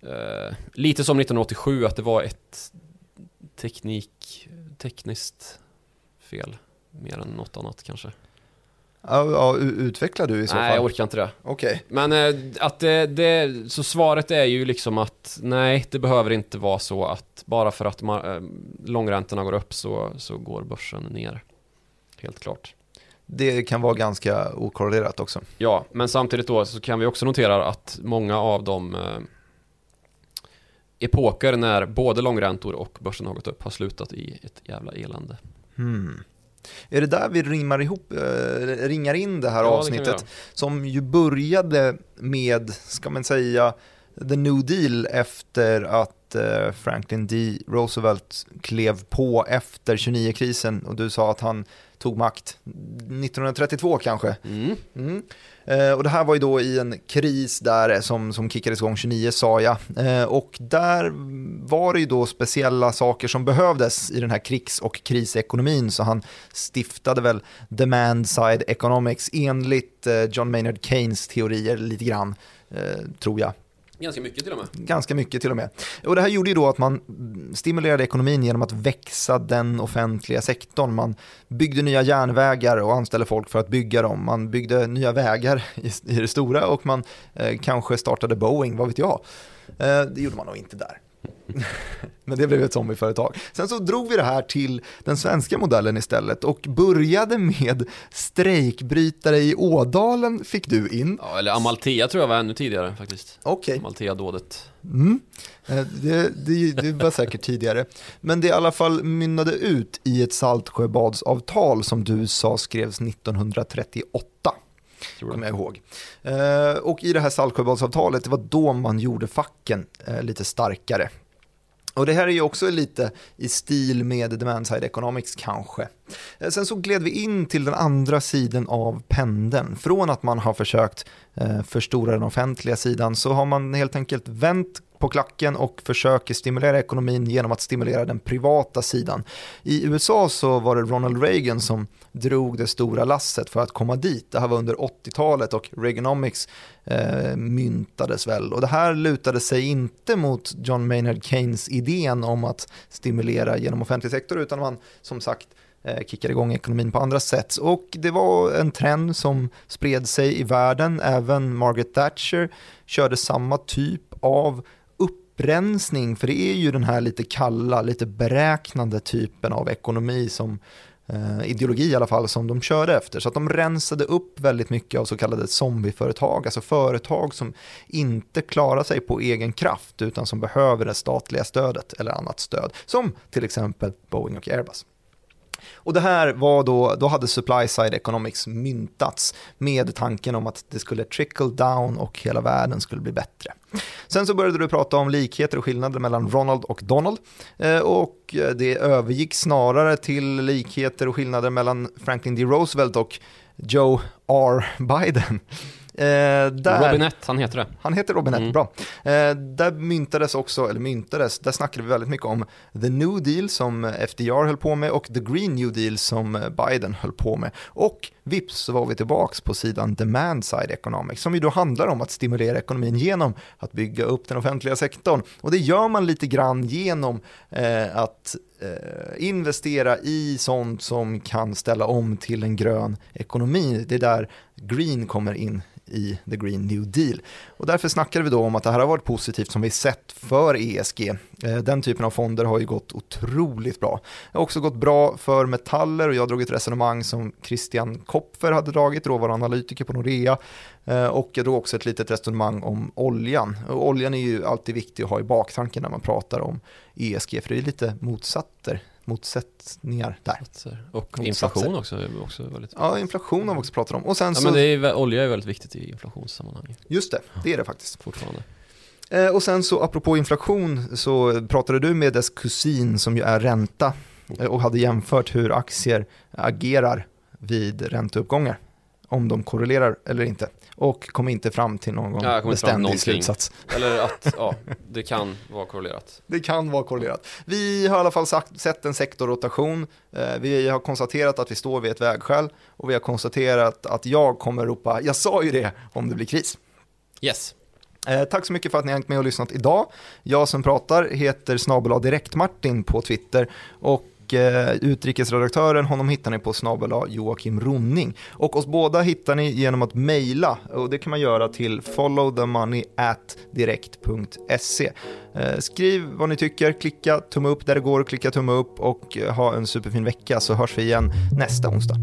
eh, lite som 1987 att det var ett teknik, tekniskt fel mer än något annat kanske. Ja, utvecklar du i så fall? Nej, jag orkar inte det. Okej. Okay. Men eh, att det, det, så svaret är ju liksom att nej, det behöver inte vara så att bara för att äh, långräntorna går upp så, så går börsen ner. Helt klart det kan vara ganska okorrelerat också. Ja, men samtidigt då så kan vi också notera att många av de eh, epoker när både långräntor och börsen har gått upp har slutat i ett jävla elände. Hmm. Är det där vi rimmar ihop, äh, ringar in det här ja, avsnittet? det som ju började med, ska man säga, the new deal efter att äh, Franklin D. Roosevelt klev på efter 29-krisen och du sa att han tog makt 1932 kanske. Mm. Mm. Eh, och det här var ju då i en kris där som, som kickades igång 29 sa jag. Eh, och där var det ju då speciella saker som behövdes i den här krigs och krisekonomin så han stiftade väl demand side economics enligt eh, John Maynard Keynes teorier lite grann, eh, tror jag. Ganska mycket till och med. Ganska mycket till och med. Och det här gjorde ju då att man stimulerade ekonomin genom att växa den offentliga sektorn. Man byggde nya järnvägar och anställde folk för att bygga dem. Man byggde nya vägar i, i det stora och man eh, kanske startade Boeing, vad vet jag. Eh, det gjorde man nog inte där. Men det blev ett zombieföretag. Sen så drog vi det här till den svenska modellen istället och började med strejkbrytare i Ådalen fick du in. Ja, eller Amalthea tror jag var ännu tidigare faktiskt. Okej. Amalthea-dådet. Mm. Eh, Det, det, det var säkert tidigare. Men det i alla fall mynnade ut i ett Saltsjöbadsavtal som du sa skrevs 1938. Kommer jag. ihåg. Eh, och i det här Saltsjöbadsavtalet, det var då man gjorde facken eh, lite starkare. Och det här är ju också lite i stil med demand-side economics kanske. Eh, Sen så gled vi in till den andra sidan av pendeln. Från att man har försökt eh, förstora den offentliga sidan så har man helt enkelt vänt på klacken och försöker stimulera ekonomin genom att stimulera den privata sidan. I USA så var det Ronald Reagan som drog det stora lasset för att komma dit. Det här var under 80-talet och Reaganomics eh, myntades väl. Och det här lutade sig inte mot John Maynard Keynes idén om att stimulera genom offentlig sektor utan man som sagt eh, kickade igång ekonomin på andra sätt. Och det var en trend som spred sig i världen. Även Margaret Thatcher körde samma typ av upprensning, för det är ju den här lite kalla, lite beräknande typen av ekonomi som eh, ideologi i alla fall som de körde efter. Så att de rensade upp väldigt mycket av så kallade zombieföretag, alltså företag som inte klarar sig på egen kraft utan som behöver det statliga stödet eller annat stöd, som till exempel Boeing och Airbus. Och det här var då, då hade supply side economics myntats med tanken om att det skulle trickle down och hela världen skulle bli bättre. Sen så började du prata om likheter och skillnader mellan Ronald och Donald eh, och det övergick snarare till likheter och skillnader mellan Franklin D. Roosevelt och Joe R. Biden. Eh, där... Robinette, han heter det. Han heter Robinette, Mm. bra. Eh, där myntades också, eller myntades, där snackade vi väldigt mycket om the new deal som FDR höll på med och the green new deal som Biden höll på med. Och vips så var vi tillbaks på sidan demand side economics som ju då handlar om att stimulera ekonomin genom att bygga upp den offentliga sektorn. Och det gör man lite grann genom eh, att eh, investera i sånt som kan ställa om till en grön ekonomi. Det är där green kommer in i The Green New Deal. Och därför snackade vi då om att det här har varit positivt som vi sett för ESG. Eh, den typen av fonder har ju gått otroligt bra. Det har också gått bra för metaller och jag drog ett resonemang som Christian Kopfer hade dragit, råvaruanalytiker på Nordea. Eh, och jag drog också ett litet resonemang om oljan. Och oljan är ju alltid viktig att ha i baktanken när man pratar om ESG, för det är lite motsatser motsättningar där. Och inflation också, också väldigt... Ja, inflation har vi också pratat om. Och sen Ja, så, men det är, olja är väldigt viktigt i inflationssammanhang just det, det är det faktiskt. fortfarande. Eh, och sen så apropå inflation så pratade du med dess kusin som ju är ränta eh, och hade jämfört hur aktier agerar vid ränteuppgångar. Om de korrelerar eller inte. Och kom inte fram till någon Ja, beständig slutsats. Eller att, ja, det kan vara korrelerat. Det kan vara korrelerat. Vi har i alla fall sagt, sett en sektorrotation. Eh, Vi har konstaterat att vi står vid ett vägskäl och vi har konstaterat att jag kommer ropa, jag sa ju det, om det blir kris. Yes. Eh, tack så mycket för att ni har hängt med och lyssnat idag. Jag som pratar heter snabel Direkt-Martin på Twitter och eh, utrikesredaktören, honom hittar ni på snabel Joakim Ronning. Och oss båda hittar ni genom att mejla och det kan man göra till followthemoney.direkt.se Eh, skriv vad ni tycker, klicka tumme upp där det går, klicka tumme upp och ha en superfin vecka så hörs vi igen nästa onsdag.